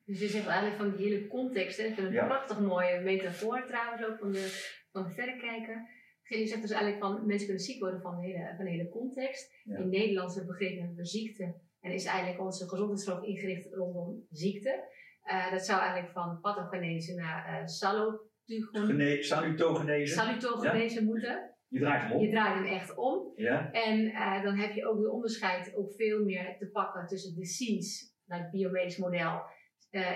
Dus je zegt eigenlijk van die hele context, hè? ik vind het
Ja.
een prachtig mooie metafoor trouwens ook van de, van de verrekijker. Je zegt dus eigenlijk van mensen kunnen ziek worden van de hele, van de hele context. In Nederland zijn begrepen we ziekte en is eigenlijk onze gezondheidszorg ingericht rondom ziekte. Eh, dat zou eigenlijk van pathogenese naar eh salutogenese
Gene salutogenese.
salutogenese moeten.
Je draait hem
Je draait hem echt om.
Ja?
En eh, dan heb je ook de onderscheid ook veel meer te pakken tussen disease, naar het biomedisch model,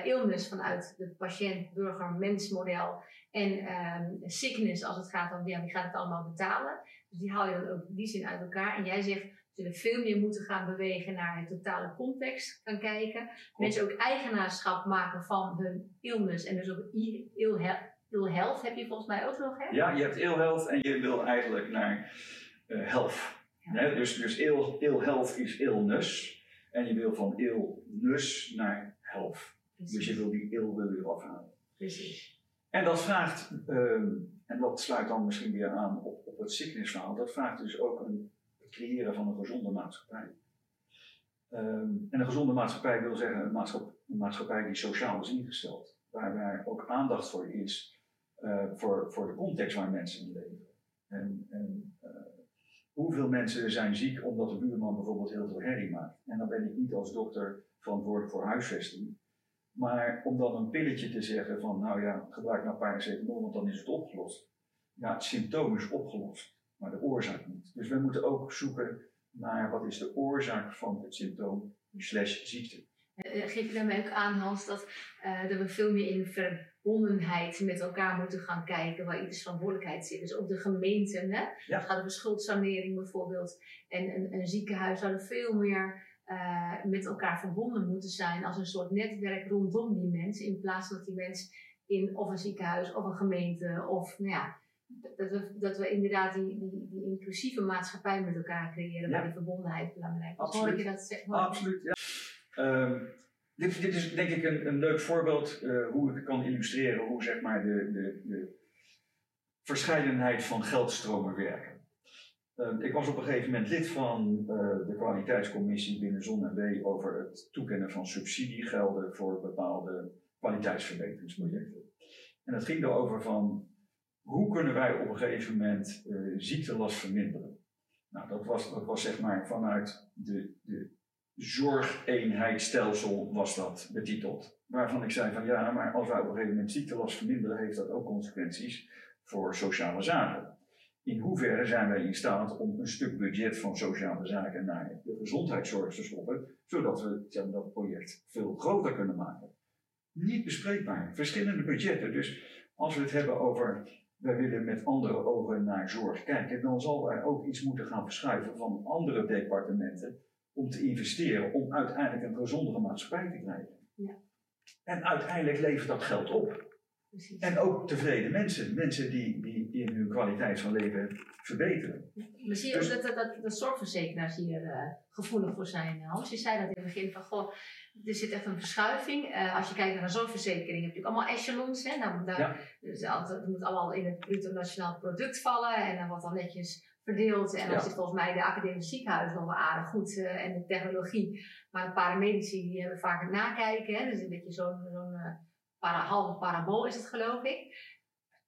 illness vanuit het patiënt-burger-mens model en ehm, sickness als het gaat om ja, wie gaat het allemaal betalen. Dus die haal je dan ook in die zin uit elkaar. En jij zegt, zullen veel meer moeten gaan bewegen naar het totale context gaan kijken. Mensen ook eigenaarschap maken van hun illness en dus ook ill, he- ill health heb je volgens mij ook nog, hè?
Ja, je hebt ill health en je wil eigenlijk naar eh, health.
Ja.
Dus dus ill, ill health is illness. En je wil van illness naar health. Dus je wil die ill wil je eraf halen.
Precies.
En dat vraagt, ehm, en dat sluit dan misschien weer aan op, op het sickness verhaal, dat vraagt dus ook een, creëren van een gezonde maatschappij. Ehm, en een gezonde maatschappij wil zeggen een maatschappij, die sociaal is ingesteld. Waar, waar ook aandacht voor is, eh, voor, voor de context waar mensen in leven. En, en eh, hoeveel mensen zijn ziek omdat de buurman bijvoorbeeld heel veel herrie maakt. En dan ben ik niet als dokter verantwoordelijk voor huisvesting. Maar om dan een pilletje te zeggen van, nou ja, gebruik nou paracetamol, want dan is het opgelost. Ja, het symptoom is opgelost, maar de oorzaak niet. Dus we moeten ook zoeken naar wat is de oorzaak van het symptoom slash ziekte.
Eh, Geef je daarmee ook aan, Hans, dat, eh, dat we veel meer in verbondenheid met elkaar moeten gaan kijken waar ieders verantwoordelijkheid zit. Dus ook de gemeenten, hè?
Ja.
Het gaat over schuldsanering bijvoorbeeld. En een, een ziekenhuis zouden veel meer uh, met elkaar verbonden moeten zijn als een soort netwerk rondom die mens, in plaats van dat die mens in of een ziekenhuis of een gemeente of nou ja, dat we, dat we inderdaad die, die, die inclusieve maatschappij met elkaar creëren, waar die verbondenheid belangrijk is.
Absoluut.
Hoor je dat zeggen?
Absoluut, ja. Um, dit, dit, is denk ik een, een leuk voorbeeld uh, hoe ik kan illustreren hoe zeg maar de, de, de verscheidenheid van geldstromen werken. Uh, ik was op een gegeven moment lid van uh, de kwaliteitscommissie binnen Zon en W over het toekennen van subsidiegelden voor bepaalde kwaliteitsverbeteringsprojecten. En het ging erover van hoe kunnen wij op een gegeven moment uh, ziektelast verminderen. Nou, dat was, dat was zeg maar vanuit de, de zorgeenheidstelsel was dat betiteld. Waarvan ik zei van ja, maar als wij op een gegeven moment ziektelast verminderen, heeft dat ook consequenties voor sociale zaken. In hoeverre zijn wij in staat om een stuk budget van sociale zaken naar de gezondheidszorg te stoppen, zodat we dat project veel groter kunnen maken? Niet bespreekbaar. Verschillende budgetten. Dus als we het hebben over wij willen met andere ogen naar zorg kijken, dan zal er ook iets moeten gaan verschuiven van andere departementen om te investeren, om uiteindelijk een gezondere maatschappij te krijgen. Ja. En uiteindelijk levert dat geld op. Precies. En ook tevreden mensen, mensen die, die in hun kwaliteit van leven verbeteren.
We zien dus, ook dat, dat, dat, zorgverzekeraars hier uh, gevoelig voor zijn, Hans. Je zei dat in het begin van, goh, er zit echt een verschuiving. Uh, als je kijkt naar een zorgverzekering, heb je natuurlijk allemaal echelons. Hè? Nou, daar, ja. dus het moet allemaal in het bruto nationaal product vallen en dan wordt dan netjes verdeeld. En dan ja. zit volgens mij de academische ziekenhuis nog wel aardig goed uh, en de technologie. Maar de paramedici die hebben vaak het nakijken. Hè? Dus een beetje zo'n zo'n uh, para, halve parabool is het geloof ik.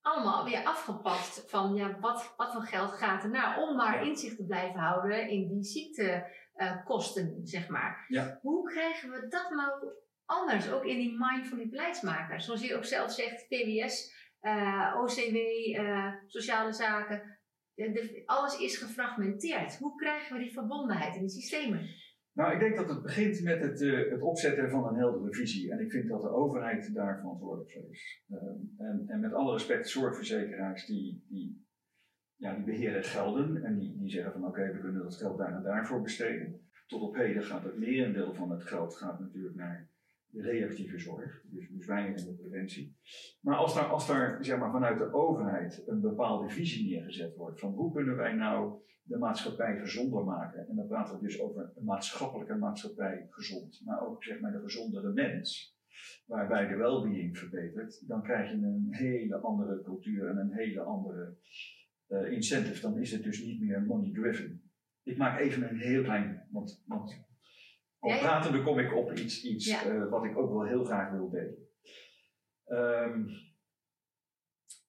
Allemaal weer afgepast van ja, wat, wat voor geld gaat er naar om maar inzicht te blijven houden in die ziektekosten, uh, zeg maar.
Ja.
Hoe krijgen we dat nou anders, ook in die mind van die beleidsmakers? Zoals je ook zelf zegt, PWS, OCW, sociale zaken de, alles is gefragmenteerd. Hoe krijgen we die verbondenheid in die systemen?
Nou, ik denk dat het begint met het, uh, het opzetten van een heldere visie. En ik vind dat de overheid daar verantwoordelijk voor is. Uh, en, en, met alle respect, zorgverzekeraars die, die, ja, die beheren gelden. En die, die zeggen van oké, we kunnen dat geld daar en daarvoor besteden. Tot op heden gaat het merendeel van het geld gaat natuurlijk naar reactieve zorg, dus, dus weinig in de preventie. Maar als daar, als daar zeg maar, vanuit de overheid een bepaalde visie neergezet wordt van hoe kunnen wij nou de maatschappij gezonder maken, en dan praten we dus over een maatschappelijke maatschappij gezond, maar ook zeg maar de gezondere mens, waarbij de well-being verbetert, dan krijg je een hele andere cultuur en een hele andere uh, incentive. Dan is het dus niet meer money-driven. Ik maak even een heel klein, want, want al ja, pratende kom ik op iets, iets uh, wat ik ook wel heel graag wil delen. Um,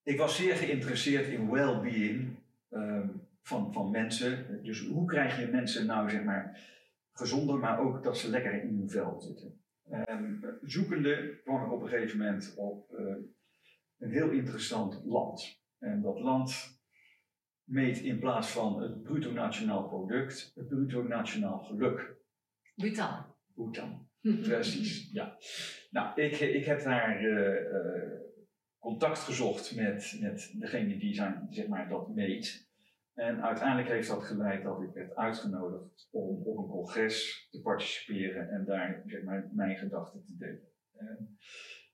ik was zeer geïnteresseerd in well-being um, van, van mensen. Dus hoe krijg je mensen nou zeg maar gezonder, maar ook dat ze lekker in hun vel zitten. Um, zoekende kwam ik op een gegeven moment op uh, een heel interessant land. En dat land meet in plaats van het bruto nationaal product, het bruto nationaal geluk.
Bhutan.
Bhutan, precies. ja. Nou, ik, ik heb daar uh, contact gezocht met, met degene die zijn, zeg maar, dat meet. En uiteindelijk heeft dat geleid dat ik werd uitgenodigd om op een congres te participeren en daar zeg maar, mijn gedachten te delen. En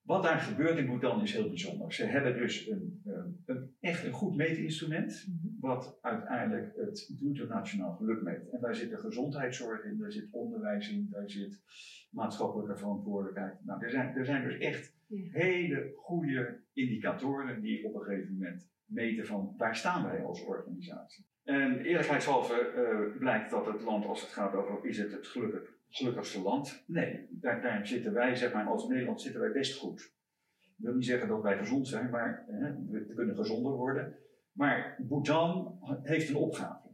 wat daar gebeurt in Bhutan is heel bijzonder. Ze hebben dus een, een, een echt een goed meetinstrument, mhm. wat uiteindelijk het bruto nationaal geluk meet. En daar zit de gezondheidszorg in, daar zit onderwijs in, daar zit maatschappelijke verantwoordelijkheid. Nou, er zijn, er zijn dus echt hele goede indicatoren die op een gegeven moment meten van waar staan wij als organisatie. En eerlijkheidshalve uh, blijkt dat het land, als het gaat over is het het gelukkig gelukkigste land. Nee, daar, daar, zitten wij, zeg maar, als Nederland zitten wij best goed. Ik wil niet zeggen dat wij gezond zijn, maar we kunnen gezonder worden. Maar Bhutan heeft een opgave.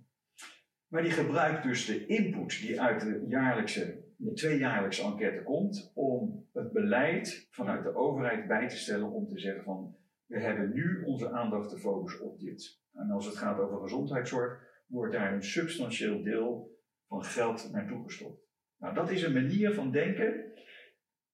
Maar die gebruikt dus de input die uit de jaarlijkse, de tweejaarlijkse enquête komt, om het beleid vanuit de overheid bij te stellen om te zeggen van, we hebben nu onze aandacht te focussen op dit. En als het gaat over gezondheidszorg, wordt daar een substantieel deel van geld naartoe gestopt. Nou, dat is een manier van denken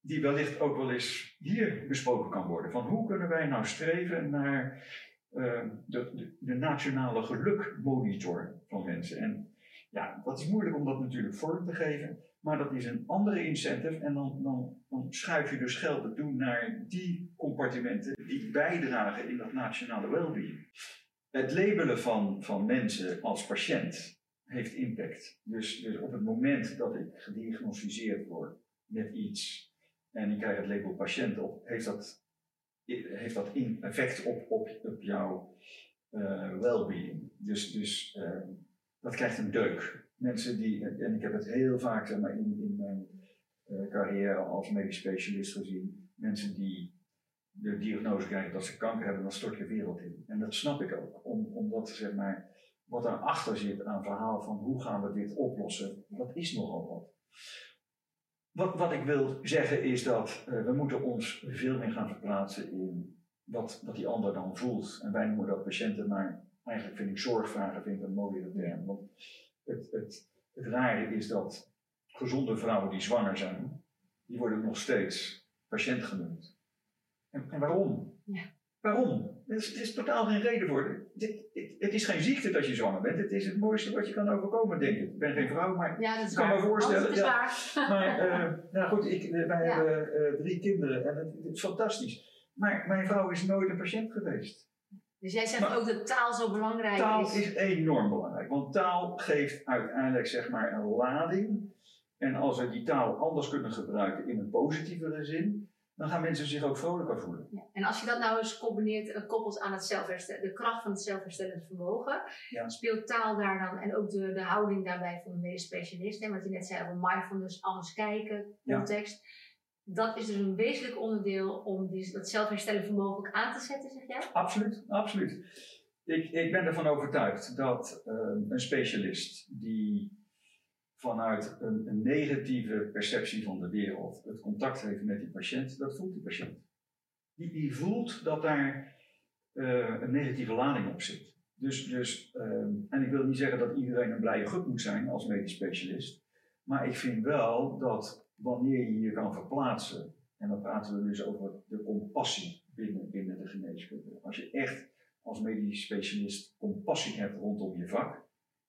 die wellicht ook wel eens hier besproken kan worden. Van hoe kunnen wij nou streven naar uh, de, de, de, nationale gelukmonitor van mensen. En ja, dat is moeilijk om dat natuurlijk vorm te geven. Maar dat is een andere incentive en dan, dan, dan schuif je dus geld toe naar die compartimenten die bijdragen in dat nationale welbeing. Het labelen van, van mensen als patiënt heeft impact. Dus, dus op het moment dat ik gediagnosticeerd word met iets en ik krijg het label patiënt op, heeft dat, heeft dat effect op, op, op jouw uh, well-being. Dus, dus uh, dat krijgt een deuk. Mensen die, en ik heb het heel vaak zeg maar, in, in mijn uh, carrière als medisch specialist gezien, mensen die de diagnose krijgen dat ze kanker hebben, dan stort je wereld in. En dat snap ik ook, om, omdat zeg maar, wat daarachter zit aan verhaal van hoe gaan we dit oplossen, dat is nogal wat. Wat, wat ik wil zeggen is dat uh, we moeten ons veel meer gaan verplaatsen in wat, wat die ander dan voelt. En wij noemen dat patiënten, maar eigenlijk vind ik zorgvragen vind ik een mooie term. Want het, het, het rare is dat gezonde vrouwen die zwanger zijn, die worden nog steeds patiënt genoemd. En, en waarom? Ja. Waarom? Er is, er is, totaal geen reden voor. Het, is geen ziekte dat je zwanger bent. Het is het mooiste wat je kan overkomen, denk ik. Ik ben geen vrouw, maar
ja, dat
ik kan me voorstellen.
is
ja. Maar uh, nou goed, ik, wij hebben uh, drie kinderen en het, het, is fantastisch. Maar mijn vrouw is nooit een patiënt geweest.
Dus jij zegt ook dat taal zo belangrijk
taal
is?
Taal is enorm belangrijk. Want taal geeft uiteindelijk zeg maar een lading. En als we die taal anders kunnen gebruiken in een positievere zin, dan gaan mensen zich ook vrolijker voelen.
Ja. En als je dat nou eens combineert, uh, koppelt aan het zelfherstellen, de kracht van het zelfherstellend vermogen, ja. speelt taal daar dan en ook de, de houding daarbij van de medisch specialist, wat je net zei over mindfulness, anders kijken, context. Ja. Dat is dus een wezenlijk onderdeel om die, dat zelfherstellend vermogen ook aan te zetten, zeg jij?
Absoluut, absoluut. Ik, ik ben ervan overtuigd dat uh, een specialist die vanuit een, een, negatieve perceptie van de wereld het contact heeft met die patiënt, dat voelt die patiënt. Die, die voelt dat daar uh, een negatieve lading op zit. Dus, dus uh, en ik wil niet zeggen dat iedereen een blije gut moet zijn als medisch specialist, maar ik vind wel dat wanneer je je kan verplaatsen, en dan praten we dus over de compassie binnen, binnen de geneeskunde. Als je echt als medisch specialist compassie hebt rondom je vak,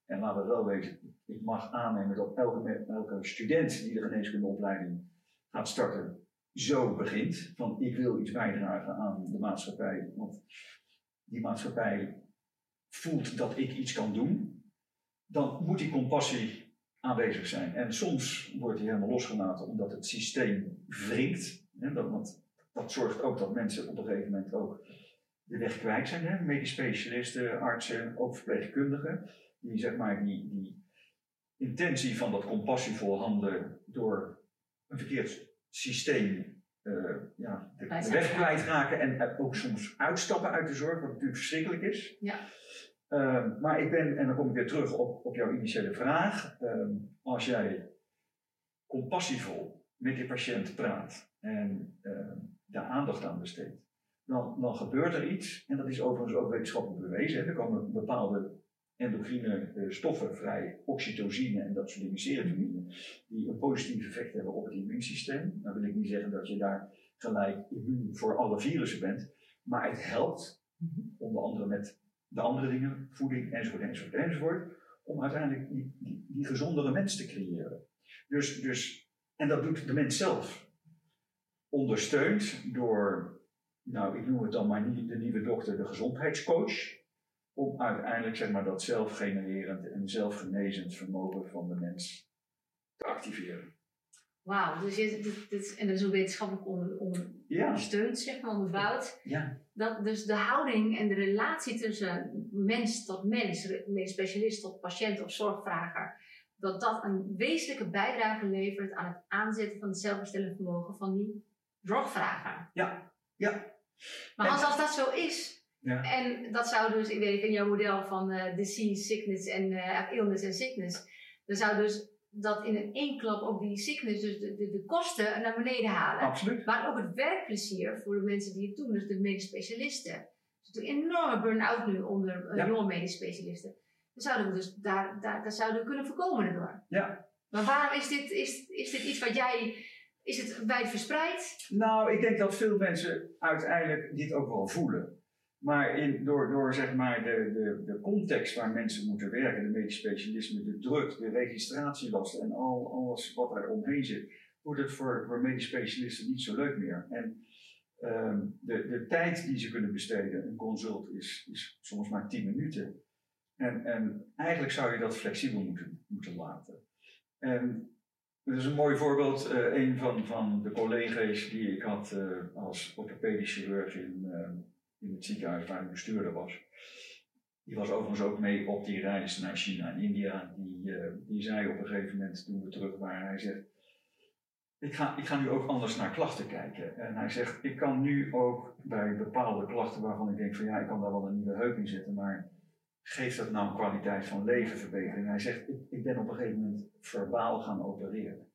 en laten we wel weten, ik mag aannemen dat elke, elke student die de geneeskundeopleiding gaat starten, zo begint. Van ik wil iets bijdragen aan de maatschappij, want die maatschappij voelt dat ik iets kan doen. Dan moet die compassie aanwezig zijn. En soms wordt die helemaal losgelaten omdat het systeem wringt. Hè, dat, want dat zorgt ook dat mensen op een gegeven moment ook de weg kwijt zijn. Hè? Medisch specialisten, artsen, ook verpleegkundigen die, zeg maar, die, die intentie van dat compassievol handelen door een verkeerd systeem uh, ja, de, de weg kwijtraken en ook soms uitstappen uit de zorg, wat natuurlijk verschrikkelijk is.
Ja.
Uh, maar ik ben, en dan kom ik weer terug op, op jouw initiële vraag, uh, als jij compassievol met je patiënt praat en daar aandacht aan besteedt, dan, dan gebeurt er iets, en dat is overigens ook wetenschappelijk bewezen. Er komen bepaalde endocrine uh, stoffen vrij, oxytocine en dat soort dingen, serotonine, die een positief effect hebben op het immuunsysteem. Dan wil ik niet zeggen dat je daar gelijk immuun voor alle virussen bent, maar het helpt, onder andere met de andere dingen, voeding enzovoort enzovoort enzovoort, om uiteindelijk die, die, die gezondere mens te creëren. Dus, dus, en dat doet de mens zelf. Ondersteund door, nou ik noem het dan maar niet de nieuwe dokter, de gezondheidscoach om uiteindelijk zeg maar, dat zelfgenererend en zelfgenezend vermogen van de mens te activeren.
Wauw, dus dit, dit, en dat is ook wetenschappelijk onder, ondersteund, ja. zeg maar, onderbouwd.
Ja.
Dat dus de houding en de relatie tussen mens tot mens, specialist tot patiënt of zorgvrager, dat dat een wezenlijke bijdrage levert aan het aanzetten van het zelfherstellend vermogen van die zorgvrager.
Ja, ja.
Maar als, als dat zo is, ja. En dat zou dus, ik weet in jouw model van uh, disease, sickness en uh, illness en sickness, dan zou dus dat in een één klap ook die sickness, dus de, de, de, kosten naar beneden halen.
Absoluut.
Maar ook het werkplezier voor de mensen die het doen, dus de medisch specialisten. Er is natuurlijk een enorme burn-out nu onder uh, jonge medisch specialisten. Dan zouden we dus daar, daar, daar zouden we kunnen voorkomen daardoor.
Ja.
Maar waarom is dit, is, is dit iets wat jij is het wijd verspreid?
Nou, ik denk dat veel mensen uiteindelijk dit ook wel voelen. Maar in, door, door zeg maar de, de, de context waar mensen moeten werken, de medisch specialisme, de druk, de registratielast en al, alles wat er omheen zit, wordt het voor, medisch specialisten niet zo leuk meer. En ehm, de, de tijd die ze kunnen besteden, een consult, is, is soms maar 10 minuten. En, en eigenlijk zou je dat flexibel moeten, moeten laten. En dat is een mooi voorbeeld. Uh, een van, van de collega's die ik had uh, als orthopedisch chirurg in, uh, in het ziekenhuis waar ik bestuurder was. Die was overigens ook mee op die reis naar China en India. Die, die zei op een gegeven moment toen we terug waren, hij zegt, ik ga, ik ga nu ook anders naar klachten kijken. En hij zegt, ik kan nu ook bij bepaalde klachten waarvan ik denk van ja, ik kan daar wel een nieuwe heup in zetten, maar geeft dat nou een kwaliteit van leven verbetering? Hij zegt, ik, ik ben op een gegeven moment verbaal gaan opereren.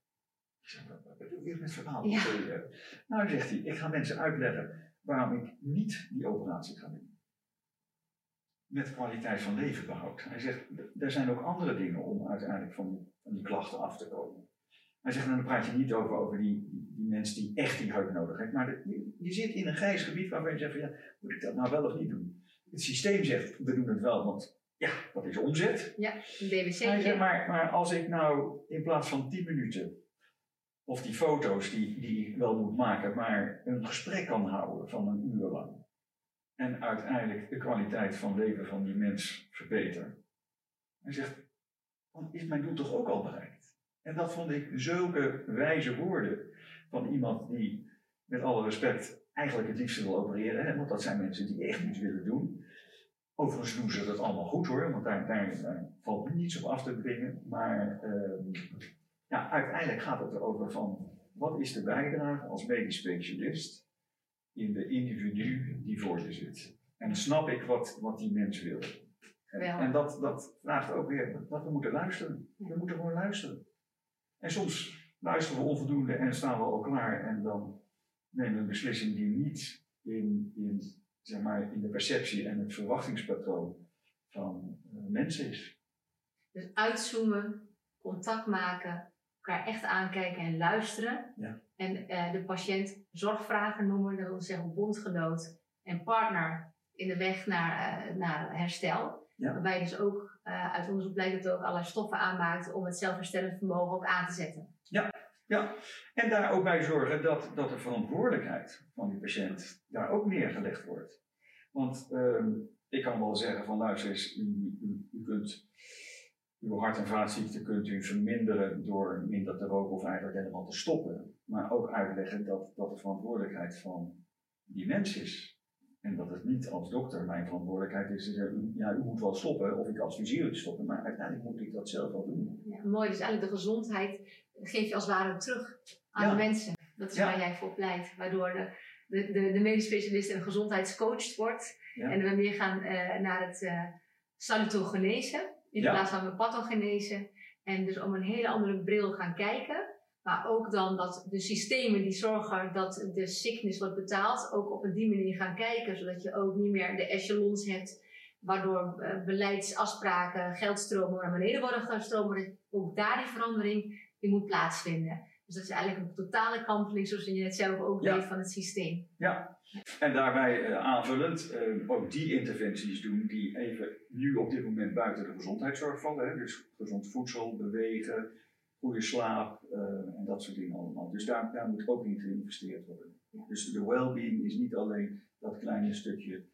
Ik zeg, wat bedoel je met verbaal ja. opereren? Nou, zegt hij, ik ga mensen uitleggen waarom ik niet die operatie ga doen. Met kwaliteit van leven behoud. Hij zegt, er zijn ook andere dingen om uiteindelijk van, van die klachten af te komen. Hij zegt, nou, dan praat je niet over, over die, die mensen die echt die heup nodig hebben. Maar de, je, je, zit in een grijs gebied waarvan je zegt, van, ja, moet ik dat nou wel of niet doen? Het systeem zegt, we doen het wel, want ja, dat is omzet.
Ja, een BBC.
Maar, maar als ik nou in plaats van 10 minuten, of die foto's die, die ik wel moet maken, maar een gesprek kan houden van een uur lang. En uiteindelijk de kwaliteit van leven van die mens verbeter. Hij zegt, dan is mijn doel toch ook al bereikt. En dat vond ik zulke wijze woorden van iemand die, met alle respect, eigenlijk het liefst wil opereren. Hè? Want dat zijn mensen die echt niets willen doen. Overigens doen ze dat allemaal goed hoor, want daar, daar, valt niets op af te dwingen. Maar uh, ja, uiteindelijk gaat het erover van wat is de bijdrage als medisch specialist in de individu die voor je zit. En snap ik wat, wat die mens wil. En, en dat, dat vraagt ook weer dat we moeten luisteren. We moeten gewoon luisteren. En soms luisteren we onvoldoende en staan we al klaar en dan nemen we een beslissing die niet in, in zeg maar, in de perceptie en het verwachtingspatroon van uh, mensen is.
Dus uitzoomen, contact maken, elkaar echt aankijken en luisteren.
Ja.
En uh, de patiënt zorgvragen noemen, dat wil zeggen bondgenoot en partner in de weg naar, uh, naar herstel.
Ja.
Waarbij dus ook uit onderzoek blijkt dat het ook allerlei stoffen aanmaakt om het zelfherstellend vermogen ook aan te zetten.
Ja, ja, en daar ook bij zorgen dat, dat de verantwoordelijkheid van die patiënt daar ook neergelegd wordt. Want uh, ik kan wel zeggen van luister eens, u, u, u, kunt uw hart- en vaatziekten kunt u verminderen door minder te roken of eigenlijk helemaal te stoppen. Maar ook uitleggen dat, dat de verantwoordelijkheid van die mens is. En dat het niet als dokter mijn verantwoordelijkheid is te zeggen, ja, u moet wel stoppen of ik adviseer u te stoppen, maar uiteindelijk moet ik dat zelf wel doen.
Ja, mooi, dus eigenlijk de gezondheid geef je als het ware terug aan de mensen. Dat is waar jij voor pleit, waardoor de, de, de, de medisch specialist en gezondheidscoach wordt. En we meer gaan uh, naar het uh, salutogenese in plaats van de pathogenese. En dus om een hele andere bril gaan kijken. Maar ook dan dat de systemen die zorgen dat de sickness wordt betaald, ook op een die manier gaan kijken. Zodat je ook niet meer de echelons hebt, waardoor uh, beleidsafspraken, geldstromen naar beneden worden gestroomd. Dat ook daar die verandering die moet plaatsvinden. Dus dat is eigenlijk een totale kanteling, zoals je net zelf ook weet, van het systeem.
Ja, en daarbij eh, aanvullend eh, ook die interventies doen die even nu op dit moment buiten de gezondheidszorg vallen. Hè? Dus gezond voedsel, bewegen, goede slaap eh, en dat soort dingen allemaal. Dus daar, daar moet ook in geïnvesteerd worden. Dus de well-being is niet alleen dat kleine stukje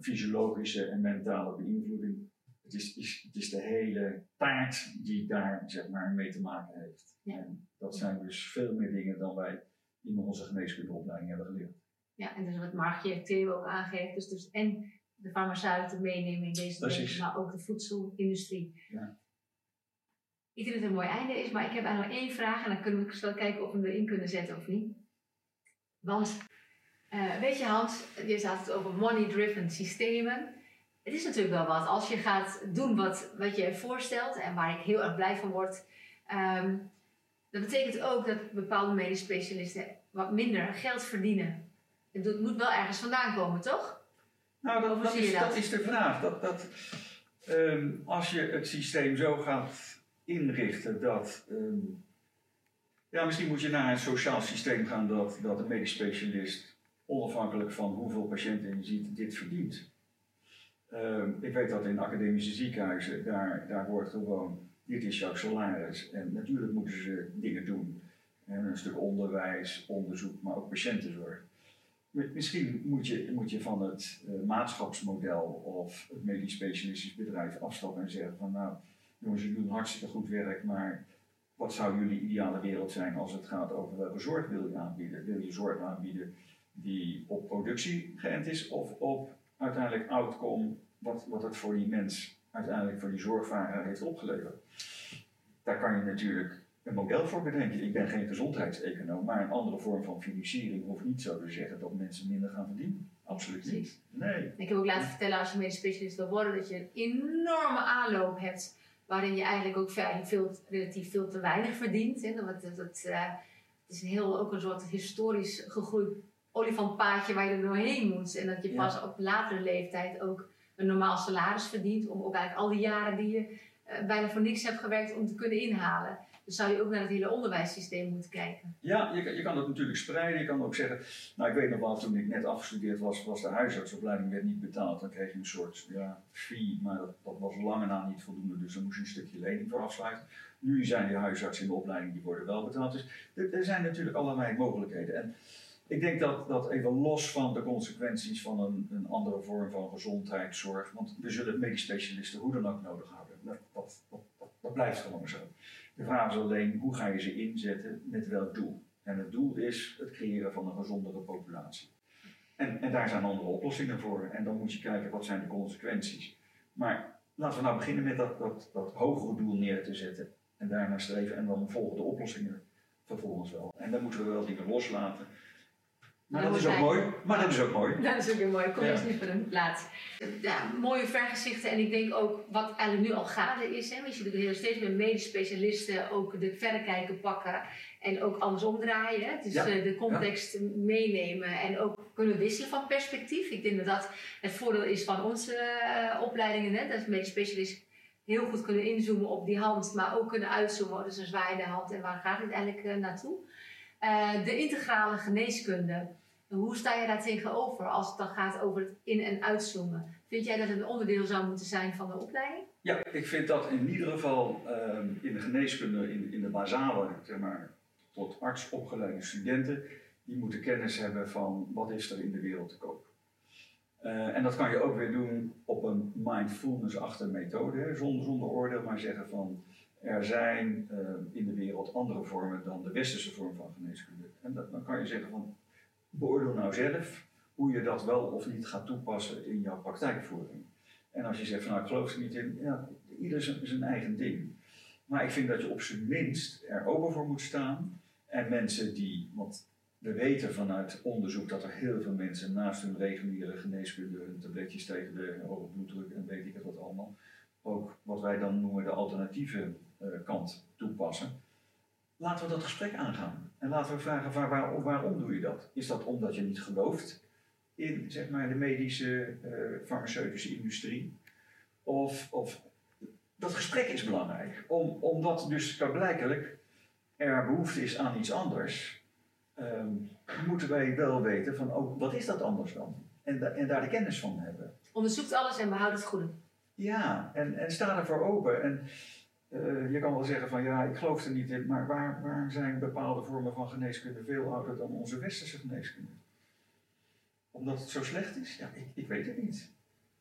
fysiologische en mentale beïnvloeding. Het is, is, het is de hele taart die daar zeg maar, mee te maken heeft.
Ja.
En dat zijn dus veel meer dingen dan wij in onze geneeskundeopleiding hebben geleerd.
Ja, en dus wat Margje Theo ook aangeeft, dus, dus en de farmaceuten meenemen in deze dingen, maar ook de voedselindustrie.
Ja.
Ik denk dat het een mooi einde is, maar ik heb eigenlijk nog één vraag en dan kunnen we snel kijken of we hem erin kunnen zetten of niet. Want, eh, weet je Hans, je had het over money-driven systemen. Het is natuurlijk wel wat als je gaat doen wat, wat je voorstelt en waar ik heel erg blij van word. Ehm, dat betekent ook dat bepaalde medisch specialisten wat minder geld verdienen. Het moet wel ergens vandaan komen, toch?
Nou, dat, is,
dat?
is de vraag. Dat, dat, ehm, als je het systeem zo gaat inrichten dat. ehm, ja, misschien moet je naar een sociaal systeem gaan dat, dat een medisch specialist onafhankelijk van hoeveel patiënten je ziet, dit verdient. Ehm, ik weet dat in academische ziekenhuizen, daar, daar wordt gewoon, dit is jouw salaris. En natuurlijk moeten ze dingen doen. En een stuk onderwijs, onderzoek, maar ook patiëntenzorg. Misschien moet je, moet je van het uh, maatschapsmodel of het medisch specialistisch bedrijf afstappen en zeggen van nou, jongens, jullie doen hartstikke goed werk, maar wat zou jullie ideale wereld zijn als het gaat over welke zorg wil je aanbieden? Wil je zorg aanbieden die op productie geënt is of op uiteindelijk outcome, wat, wat het voor die mens uiteindelijk voor die zorgvrager heeft opgeleverd? Daar kan je natuurlijk een model voor bedenken. Ik ben geen gezondheidseconoom, maar een andere vorm van financiering hoeft niet zo te zeggen dat mensen minder gaan verdienen. Absoluut niet. Nee.
Ik heb ook laten vertellen als je medisch specialist wil worden dat je een enorme aanloop hebt waarin je eigenlijk ook veel, relatief veel te weinig verdient. Hè. Dat, dat, dat uh, het is een heel, ook een soort historisch gegroeid olifantpaadje waar je er doorheen moet. En dat je pas op latere leeftijd ook een normaal salaris verdient om ook eigenlijk al die jaren die je uh, bijna voor niks hebt gewerkt om te kunnen inhalen. Dus zou je ook naar het hele onderwijssysteem moeten kijken.
Ja, je, je kan dat natuurlijk spreiden. Je kan ook zeggen, nou ik weet nog wel, toen ik net afgestudeerd was, was de huisartsopleiding werd niet betaald. Dan kreeg je een soort ja, fee, maar dat, dat was lange na niet voldoende. Dus dan moest je een stukje lening voor afsluiten. Nu zijn die huisartsen in de opleiding, die worden wel betaald. Dus er, er zijn natuurlijk allerlei mogelijkheden. En ik denk dat, dat even los van de consequenties van een, een andere vorm van gezondheidszorg, want we zullen medisch specialisten hoe dan ook nodig houden. Dat, blijft gewoon zo. De vraag is alleen hoe ga je ze inzetten met welk doel. En het doel is het creëren van een gezondere populatie. En, en daar zijn andere oplossingen voor. En dan moet je kijken wat zijn de consequenties. Maar laten we nou beginnen met dat, dat, dat hogere doel neer te zetten. En daarna streven en dan volgen de oplossingen vervolgens wel. En dan moeten we wel dingen loslaten maar dat, is ook mooi. Maar dat is ook mooi.
Dat is ook weer mooi. Kom eens niet van een plaats. Ja, mooie vergezichten. En ik denk ook wat eigenlijk nu al gaande is. Hè, want je doet steeds meer medisch specialisten ook de verrekijker pakken. En ook andersom draaien. Hè. Dus de context meenemen. En ook kunnen wisselen van perspectief. Ik denk dat dat het voordeel is van onze uh, opleidingen. Hè. Dat medisch specialist heel goed kunnen inzoomen op die hand. Maar ook kunnen uitzoomen. Dus een zwaaiende hand. En waar gaat het eigenlijk uh, naartoe? De integrale geneeskunde. Hoe sta je daar tegenover als het dan gaat over het in- en uitzoomen? Vind jij dat het een onderdeel zou moeten zijn van de opleiding?
Ja, ik vind dat in ieder geval ehm, in de geneeskunde, in, in de basale, zeg maar, tot arts opgeleide studenten, die moeten kennis hebben van wat is er in de wereld te koop. Uh, en dat kan je ook weer doen op een mindfulness-achtige methode, zonder, zonder oordeel, maar zeggen van er zijn uh, in de wereld andere vormen dan de westerse vorm van geneeskunde. En dat, dan kan je zeggen van beoordeel nou zelf hoe je dat wel of niet gaat toepassen in jouw praktijkvoering. En als je zegt van nou ik geloof er niet in, ja, ieder zijn, zijn eigen ding. Maar ik vind dat je op zijn minst er open voor moet staan. En mensen die, want we weten vanuit onderzoek dat er heel veel mensen naast hun reguliere geneeskunde, hun tabletjes tegen de hoge bloeddruk en weet ik het wat allemaal, ook wat wij dan noemen de alternatieve kant toepassen. Laten we dat gesprek aangaan. En laten we vragen waar, waar, waarom doe je dat? Is dat omdat je niet gelooft in zeg maar, de medische uh, farmaceutische industrie? Of, of dat gesprek is belangrijk. Om, omdat dus blijkelijk er behoefte is aan iets anders, um, moeten wij wel weten van oh, wat is dat anders dan? En, en daar de kennis van hebben.
Onderzoekt alles en behoud het goede.
Ja, en, en sta ervoor open. En uh, je kan wel zeggen van ja, ik geloof er niet in, maar waar, waar zijn bepaalde vormen van geneeskunde veel ouder dan onze westerse geneeskunde? Omdat het zo slecht is? Ja, ik, ik weet het niet.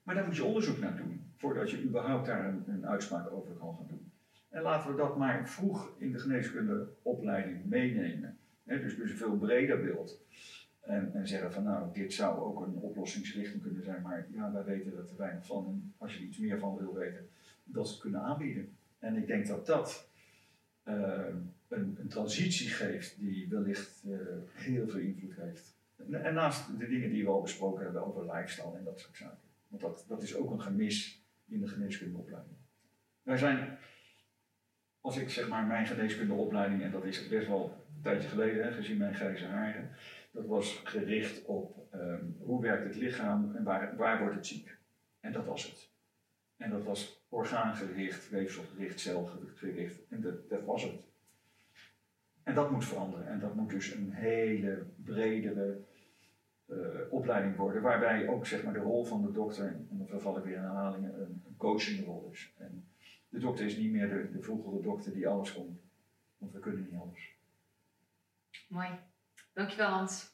Maar daar moet je onderzoek naar doen, voordat je überhaupt daar een, een uitspraak over kan gaan doen. En laten we dat maar vroeg in de geneeskundeopleiding meenemen. dus, dus een veel breder beeld. En, en, zeggen van nou, dit zou ook een oplossingsrichting kunnen zijn, maar ja, wij weten er te weinig van. En als je er iets meer van wil weten, dat ze kunnen aanbieden. En ik denk dat dat uh, een, een, transitie geeft die wellicht uh, heel veel invloed heeft. En, naast de dingen die we al besproken hebben over lifestyle en dat soort zaken. Want dat, dat is ook een gemis in de geneeskundeopleiding. Wij zijn, als ik zeg maar mijn geneeskundeopleiding, en dat is best wel een tijdje geleden, hè, gezien mijn grijze haren, dat was gericht op um, hoe werkt het lichaam en waar, waar wordt het ziek. En dat was het. En dat was orgaangericht, weefselgericht, celgericht. En dat, dat was het. En dat moet veranderen. En dat moet dus een hele bredere opleiding worden, waarbij ook zeg maar, de rol van de dokter, en dan verval ik weer in herhalingen, een, een coaching rol is. En de dokter is niet meer de, de vroegere dokter die alles kon, want we kunnen niet alles.
Mooi. Dankjewel Hans.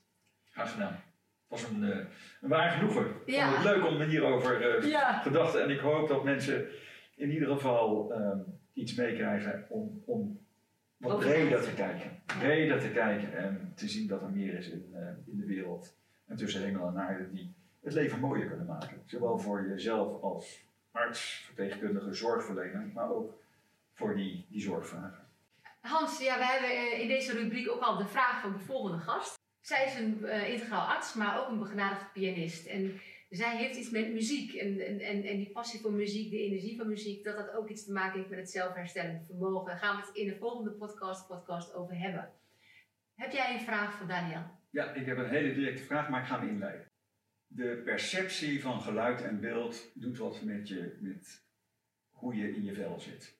Graag gedaan. Het was een, uh, een waar genoegen. Ja. Vond het leuk om hierover uh, ja. gedachten en ik hoop dat mensen in ieder geval uh, iets meekrijgen om, om wat breder te kijken. Breder te kijken en te zien dat er meer is in, uh, in de wereld en tussen hemel en aarde die het leven mooier kunnen maken. Zowel voor jezelf als arts, verpleegkundige, zorgverlener, maar ook voor die, die zorgvragen.
Hans, ja, we hebben in deze rubriek ook al de vraag van de volgende gast. Zij is een uh, integraal arts, maar ook een begenadigde pianist. En zij heeft iets met muziek. En, en, en, die passie voor muziek, de energie van muziek, dat dat ook iets te maken heeft met het zelfherstellende vermogen. Daar gaan we het in de volgende podcast, podcast over hebben. Heb jij een vraag voor Daniel?
Ja, ik heb een hele directe vraag, maar ik ga hem inleiden. De perceptie van geluid en beeld doet wat met, je, met hoe je in je vel zit.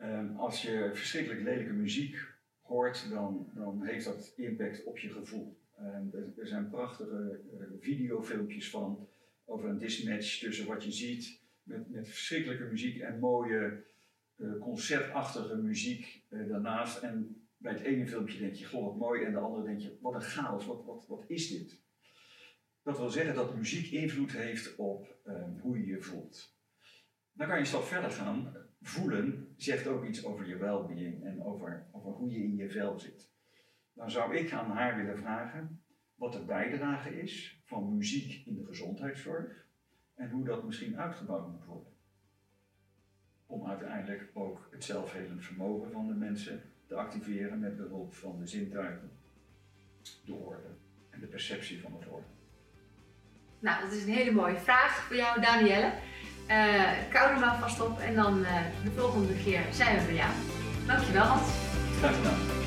Um, als je verschrikkelijk lelijke muziek hoort, dan, dan heeft dat impact op je gevoel. Um, er, zijn prachtige uh, videofilmpjes van over een dismatch tussen wat je ziet met, met verschrikkelijke muziek en mooie uh, concertachtige muziek uh, daarnaast. En bij het ene filmpje denk je, goh wat mooi, en de andere denk je, wat een chaos, wat, wat, wat is dit? Dat wil zeggen dat muziek invloed heeft op um, hoe je je voelt. Dan kan je een stap verder gaan. Voelen zegt ook iets over je well-being en over, over hoe je in je vel zit. Dan zou ik aan haar willen vragen wat de bijdrage is van muziek in de gezondheidszorg en hoe dat misschien uitgebouwd moet worden. Om uiteindelijk ook het zelfhelend vermogen van de mensen te activeren met behulp van de zintuigen, de orde en de perceptie van het orde.
Nou, dat is een hele mooie vraag voor jou, Danielle. Uh, kou er maar vast op en dan uh, de volgende keer zijn we bij jou. Dankjewel, Hans.
Graag gedaan.